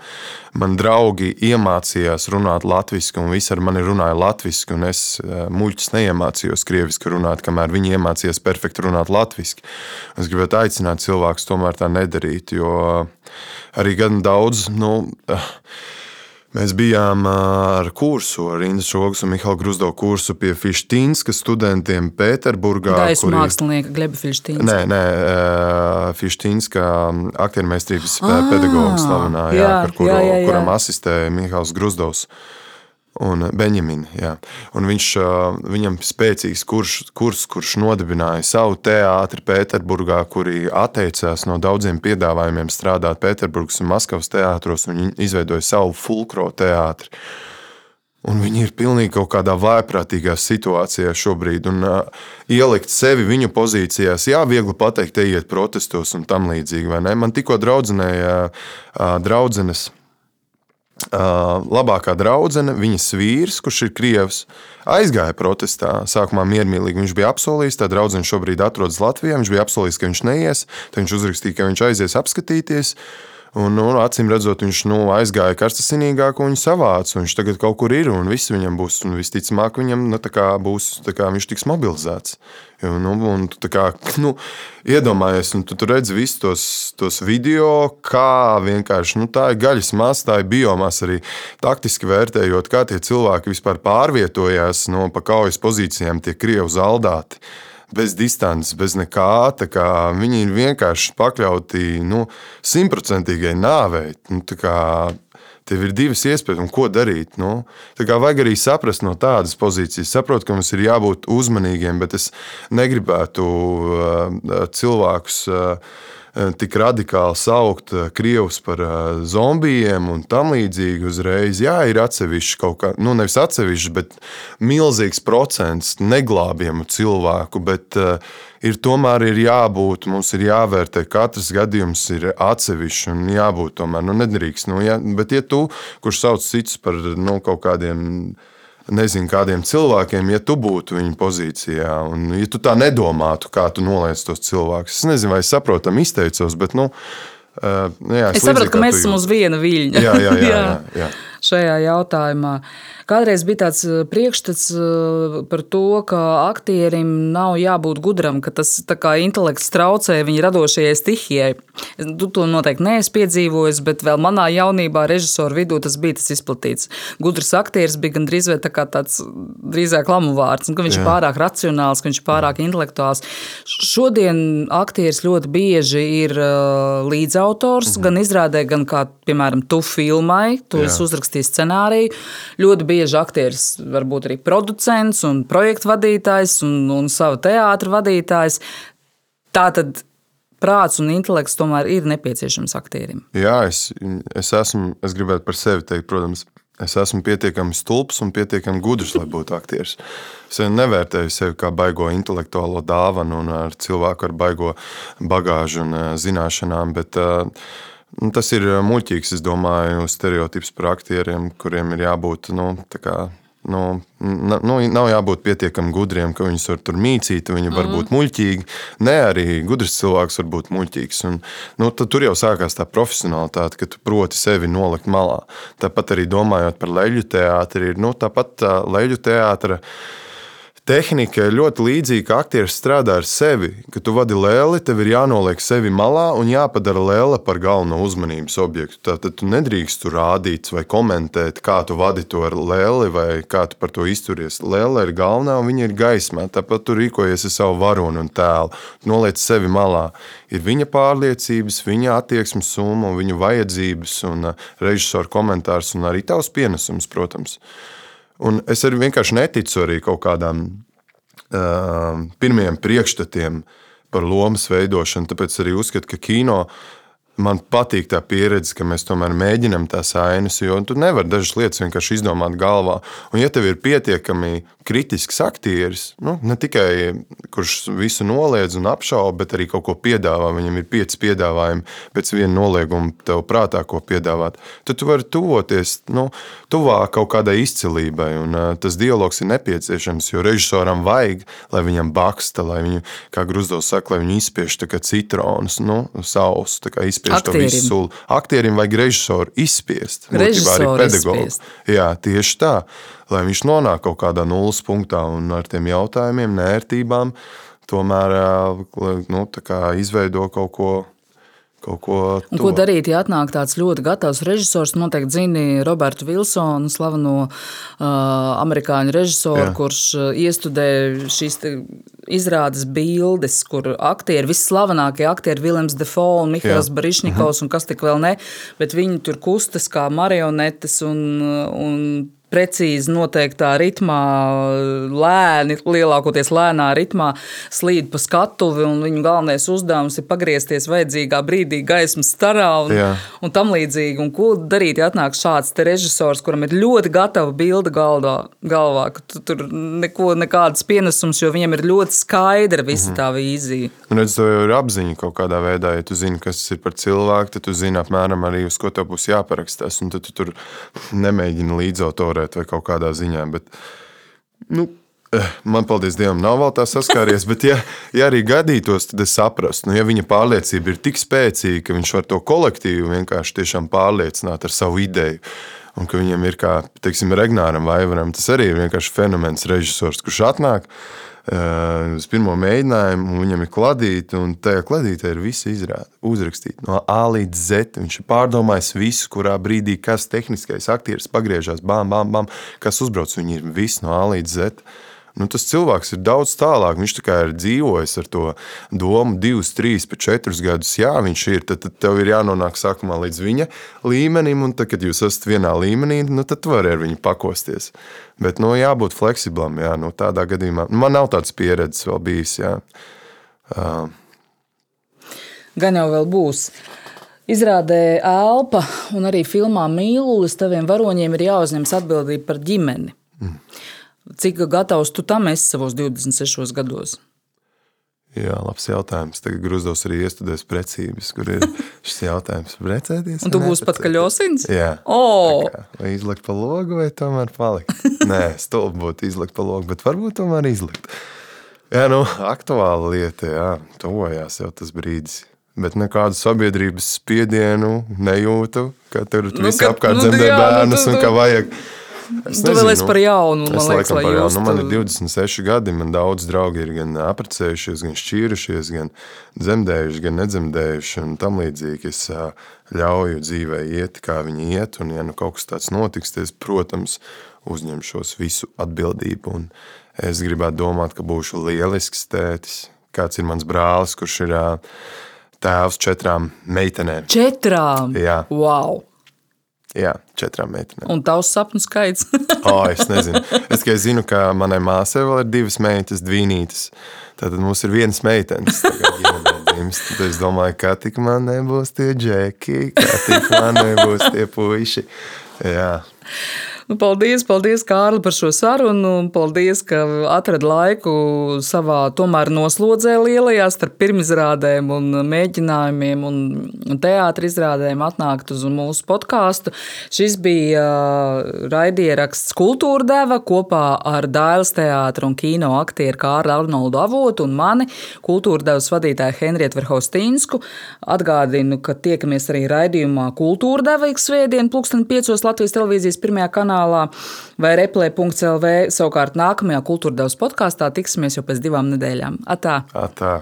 Man draugi iemācījās runāt latviešu, un visi ar mani runāja latviešu, un es uh, muļķis neiemācījos krieviski runāt, kamēr viņi iemācījās perfekti runāt latviešu. Es gribētu aicināt cilvēkus tomēr tā nedarīt, jo arī gan daudz. Nu, uh, Mēs bijām ar kursu, ar Indu Šogas un Mihālu Grusdo kursu pie Fištīnska studentiem Pēterburgā. Gaisa kuri... mākslinieka Gleba Fištīnska. Nē, nē Fištīnska aktiermeistrības pedagogs slavenā, jā, jā, ar kuru, jā, jā, jā. kuram asistēja Mihāls Grusdovs un Benjamina. Jā. Un viņš, viņam spēcīgs kurs, kurs, kurš nodibināja savu teātri Pēterburgā, kuri atteicās no daudziem piedāvājumiem strādāt Pēterburgas un Maskavas teātros. Viņi izveidoja savu fulkro teātri. Un viņi ir pilnīgi kaut kādā vājprātīgā situācijā šobrīd. Un, uh, ielikt sevi viņu pozīcijās, jā, viegli pateikt, ejiet protestos un tam līdzīgi. Man tikko draudzenēja uh, draudzenes labākā draudzene, viņas vīrs, kurš ir krievs, aizgāja protestā. Sākumā miermīlīgi viņš bija apsolījis, tā draudzene šobrīd atrodas Latvijā. Viņš bija apsolījis, ka viņš neies, tad viņš uzrakstīja, ka viņš aizies apskatīties. Un, nu, acīm redzot, viņš nu, aizgāja karstasinīgāk, un viņš savāca. Viņš tagad kaut kur ir, un viss viņam būs. Un visticamāk, viņam nu, būs, kā viņš tiks mobilizēts. Jo, nu, un, kā, nu, iedomājies, un tu, tu redzi visus tos, tos video, kā vienkārši nu, tā ir gaļas masa, tā ir biomasa arī taktiski vērtējot, kā tie cilvēki vispār pārvietojās no pa kaujas pozīcijām, tie krievi zaldāti bez distances, bez nekā. Viņi ir vienkārši pakļauti nu, simtprocentīgai nāvei. Nu, Tev ir divas iespējas, un ko darīt. Nu, tā kā vajag arī saprast no tādas pozīcijas. Saprotu, ka mums ir jābūt uzmanīgiem, bet es negribētu uh, cilvēkus. Uh, tik radikāli saukt eh, krievus par eh, zombijiem un tam līdzīgi uzreiz. Jā, ir atsevišķi kaut kā, nu nevis atsevišķi, bet milzīgs procents neglābjamu cilvēku, bet ir tomēr ir jābūt, mums ir jāvērtē, katrs gadījums ir atsevišķi un jābūt tomēr, nu nedrīkst, nu, ja, bet ja tu, kurš sauc citus par nu, kaut kādiem nezinu, kādiem cilvēkiem, ja tu būtu viņa pozīcijā, un ja tu tā nedomātu, kā tu noliec tos cilvēkus. Es nezinu, vai es saprotam, izteicos, bet. Nu, Uh, jā, es saprotu, ka mēs esam uz viena viļņa. Jā, jā, jā, jā, jā. šajā jautājumā. Kādreiz bija tāds uh, priekšstats uh, par to, ka aktierim nav jābūt gudram, ka tas intelekts traucē viņa radošajai stihijai. Tu to noteikti neesi piedzīvojis, bet vēl manā jaunībā režisoru vidū tas bija tas izplatīts. Gudrs aktieris bija gandrīz vai tā tāds drīzāk lamu vārds, ka viņš Jā. ir pārāk racionāls, ka viņš ir pārāk intelektuāls. Šodien aktieris ļoti bieži ir uh, līdzautors mhm. gan izrādē, gan kā, piemēram, tu filmai, tu esi uzrakstījis scenāriju. Ļoti bieži bieži aktieris var būt arī producents un projektu vadītājs un, un savu teātru vadītājs. Tā tad prāts un intelekts tomēr ir nepieciešams aktierim. Jā, es, es esmu, es gribētu par sevi teikt, protams, es esmu pietiekami stulbs un pietiekami gudrs, lai būtu aktieris. Es nevērtēju sevi kā baigo intelektuālo dāvanu un ar cilvēku ar baigo bagāžu un eh, zināšanām, bet uh, tas ir eh, muļķīgs, es domāju, stereotips par aktieriem, kuriem ir jābūt. Nu, nu, nu, nav jābūt pietiekami gudriem, ka viņus var tur mīcīt, viņi var mm. būt muļķīgi. Nē, arī gudrs cilvēks var būt muļķīgs. Un, nu, tur jau sākās tā profesionālitāte, ka tu proti sevi nolikt malā. Tāpat arī domājot par leļu teātri, ir nu, tāpat tā leļu teātris tehnika ir ļoti līdzīga, ka aktieris strādā ar sevi. Kad tu vadi lēli, tev ir jānoliek sevi malā un jāpadara lēle par galveno uzmanības objektu. Tātad tu nedrīkst tur rādīt vai komentēt, kā tu vadi to ar lēli vai kā tu par to izturies. Lēle ir galvenā un viņa ir gaismā. Tāpat tu rīkojies ar savu varoni un tēlu. Noliec sevi malā. Ir viņa pārliecības, viņa attieksmes summa, viņa vajadzības un uh, režisora komentārs un arī tavs pienesums, protams. Un es arī vienkārši neticu arī kaut kādām uh, pirmiem priekšstatiem par lomas veidošanu. Tāpēc arī uzskatu, ka kino man patīk tā pieredze, ka mēs tomēr mēģinām tās ainas, jo tu nevari dažas lietas vienkārši izdomāt galvā. Un, ja tev ir pietiekami kritisks aktieris, nu, ne tikai kurš visu noliedz un apšauba, bet arī kaut ko piedāvā, viņam ir pieci piedāvājumi pēc viena nolieguma tev prātā, ko piedāvāt, tad tu vari tuvoties nu, tuvāk kaut kādai izcilībai. Un, uh, tas dialogs ir nepieciešams, jo režisoram vajag, lai viņam baksta, lai viņu, kā Gruzdovs saka, lai viņu izspiež citronus, nu, sausu, tā kā izspiež izspiež Aktierim. to visu sulu. Aktierim vajag režisoru izspiest. Režisoru arī pedagogu. Jā, tieši tā. Lai viņš nonāk kaut kādā nulles punktā un ar tiem jautājumiem, nērtībām, tomēr nu, izveido kaut ko Kaut ko, un ko darīt, ja atnāk tāds ļoti gatavs režisors? Noteikti zini Robertu Vilsonu, slaveno uh, amerikāņu režisoru, Jā. kurš iestudē šīs izrādes bildes, kur aktieri, visslavenākie aktieri, Viljams Defoe un Mihails Barišņikovs un kas tik vēl ne, bet viņi tur kustas kā marionetes un, un precīzi noteiktā ritmā, lēni, lielākoties lēnā ritmā slīd pa skatuvi, un viņu galvenais uzdevums ir pagriezties vajadzīgā brīdī gaismas starā un, Jā. un tam līdzīgi. Un ko darīt, ja atnāk šāds režisors, kuram ir ļoti gatava bilde galdā, galvā, ka tu tur neko, nekādas pienesums, jo viņam ir ļoti skaidra visa mhm. tā vīzija. Un redz, to jau ir apziņa kaut kādā veidā, ja tu zini, kas ir par cilvēku, tad tu zini apmēram arī, uz ko tev būs jāparakstās, un tad tu tur nemēģini līdzautorēt konkurēt vai kaut kādā ziņā. Bet, nu, eh, Man, paldies Dievam, nav vēl tā saskāries, bet, ja, ja arī gadītos, tad es saprastu, nu, ja viņa pārliecība ir tik spēcīga, ka viņš var to kolektīvu vienkārši pārliecināt ar savu ideju. Un ka viņam ir kā, teiksim, Regnāram Vaivaram, tas arī ir vienkārši fenomens režisors, kurš atnāk, Eh, uz pirmo mēģinājumu, un viņam ir kladīte, un tajā kladītē ir visi izrādi, uzrakstīti no A līdz Z. Viņš ir pārdomājis visu, kurā brīdī kas tehniskais aktieris pagriežās, bam, bam, bam, kas uzbrauc. Viņi ir visi no A līdz Z. Nu, tas cilvēks ir daudz tālāk. Viņš tā ir dzīvojis ar to domu, divus, trīs, pat četrus gadus. Jā, viņš ir. Tad, tad tev ir jānonāk sākumā līdz viņa līmenim, un tad, kad jūs esat vienā līmenī, nu, tad tu vari ar viņu pakosties. Bet nu, jābūt fleksiblam. Jā, nu, tādā gadījumā nu, man nav tādas pieredzes vēl bijis. Jā. Uh. Gan jau vēl būs. Izrādē Elpa un arī filmā Mīlulis taviem varoņiem ir jāuzņemas atbildība par ģimeni. Mm. Cik gatavs tu tam esi savos 26 gados? Jā, labs jautājums. Tagad Grūzdovs arī iestudēs precības, kur ir šis jautājums. Precēties? Un tu būsi pat kaļosins? Jā. Oh. Kā, vai izlikt pa logu vai tomēr palikt? Nē, stulbi būtu izlikt pa logu, bet varbūt tomēr izlikt. Jā, nu, aktuāla lieta, jā, tuvojās jau tas brīdis. Bet nekādu sabiedrības spiedienu nejūtu, ka tur nu, visi apkārt nu, dzemdē nu, bērnus nu, tu, un ka vajag. Es tu vēl esi par jaunu. Man, es liekas, par jaunu. Nu, man ir 26 gadi. Man daudz draugi ir gan apprecējušies, gan šķīrušies, gan dzemdējuši, gan nedzemdējuši. Un tam līdzīgi es ļauju dzīvē iet, kā viņi iet. Un, ja nu kaut kas tāds notiks, es, protams, uzņemšos visu atbildību. Un es gribētu domāt, ka būšu lielisks tētis. Kāds ir mans brālis, kurš ir tēvs četrām meitenēm? Četrām? Jā. Wow! Jā, četrām meitenēm. Un tavs sapņu skaits? oh, es nezinu. Es tikai zinu, ka manai māsai vēl ir divas meitas, dvīnītes. Tad mums ir viens meitenes. Tad es domāju, ka tik man nebūs tie džeki, ka tik man nebūs tie puiši. Jā. Nu, paldies, paldies, Kārli, par šo sarunu. Paldies, ka atradi laiku savā tomēr noslodzē lielajā starp pirmizrādēm un mēģinājumiem un teātris izrādēm atnākt uz mūsu podkāstu. Šis bija raidieraksts Kultūra deva kopā ar Dailas teātru un kino aktieru Kārli Arnoldu Avotu un mani, kultūra devas vadītāju Henrietu Verhaustīnsku. Atgādinu, ka tiekamies arī raidījumā Kultūra deva ik svētdien, plūksteni piecos Latvijas televīzijas pirmajā kanālā kanālā vai replē.clv. Savukārt nākamajā kultūrdevas podkāstā tiksimies jau pēc divām nedēļām. Atā! Atā.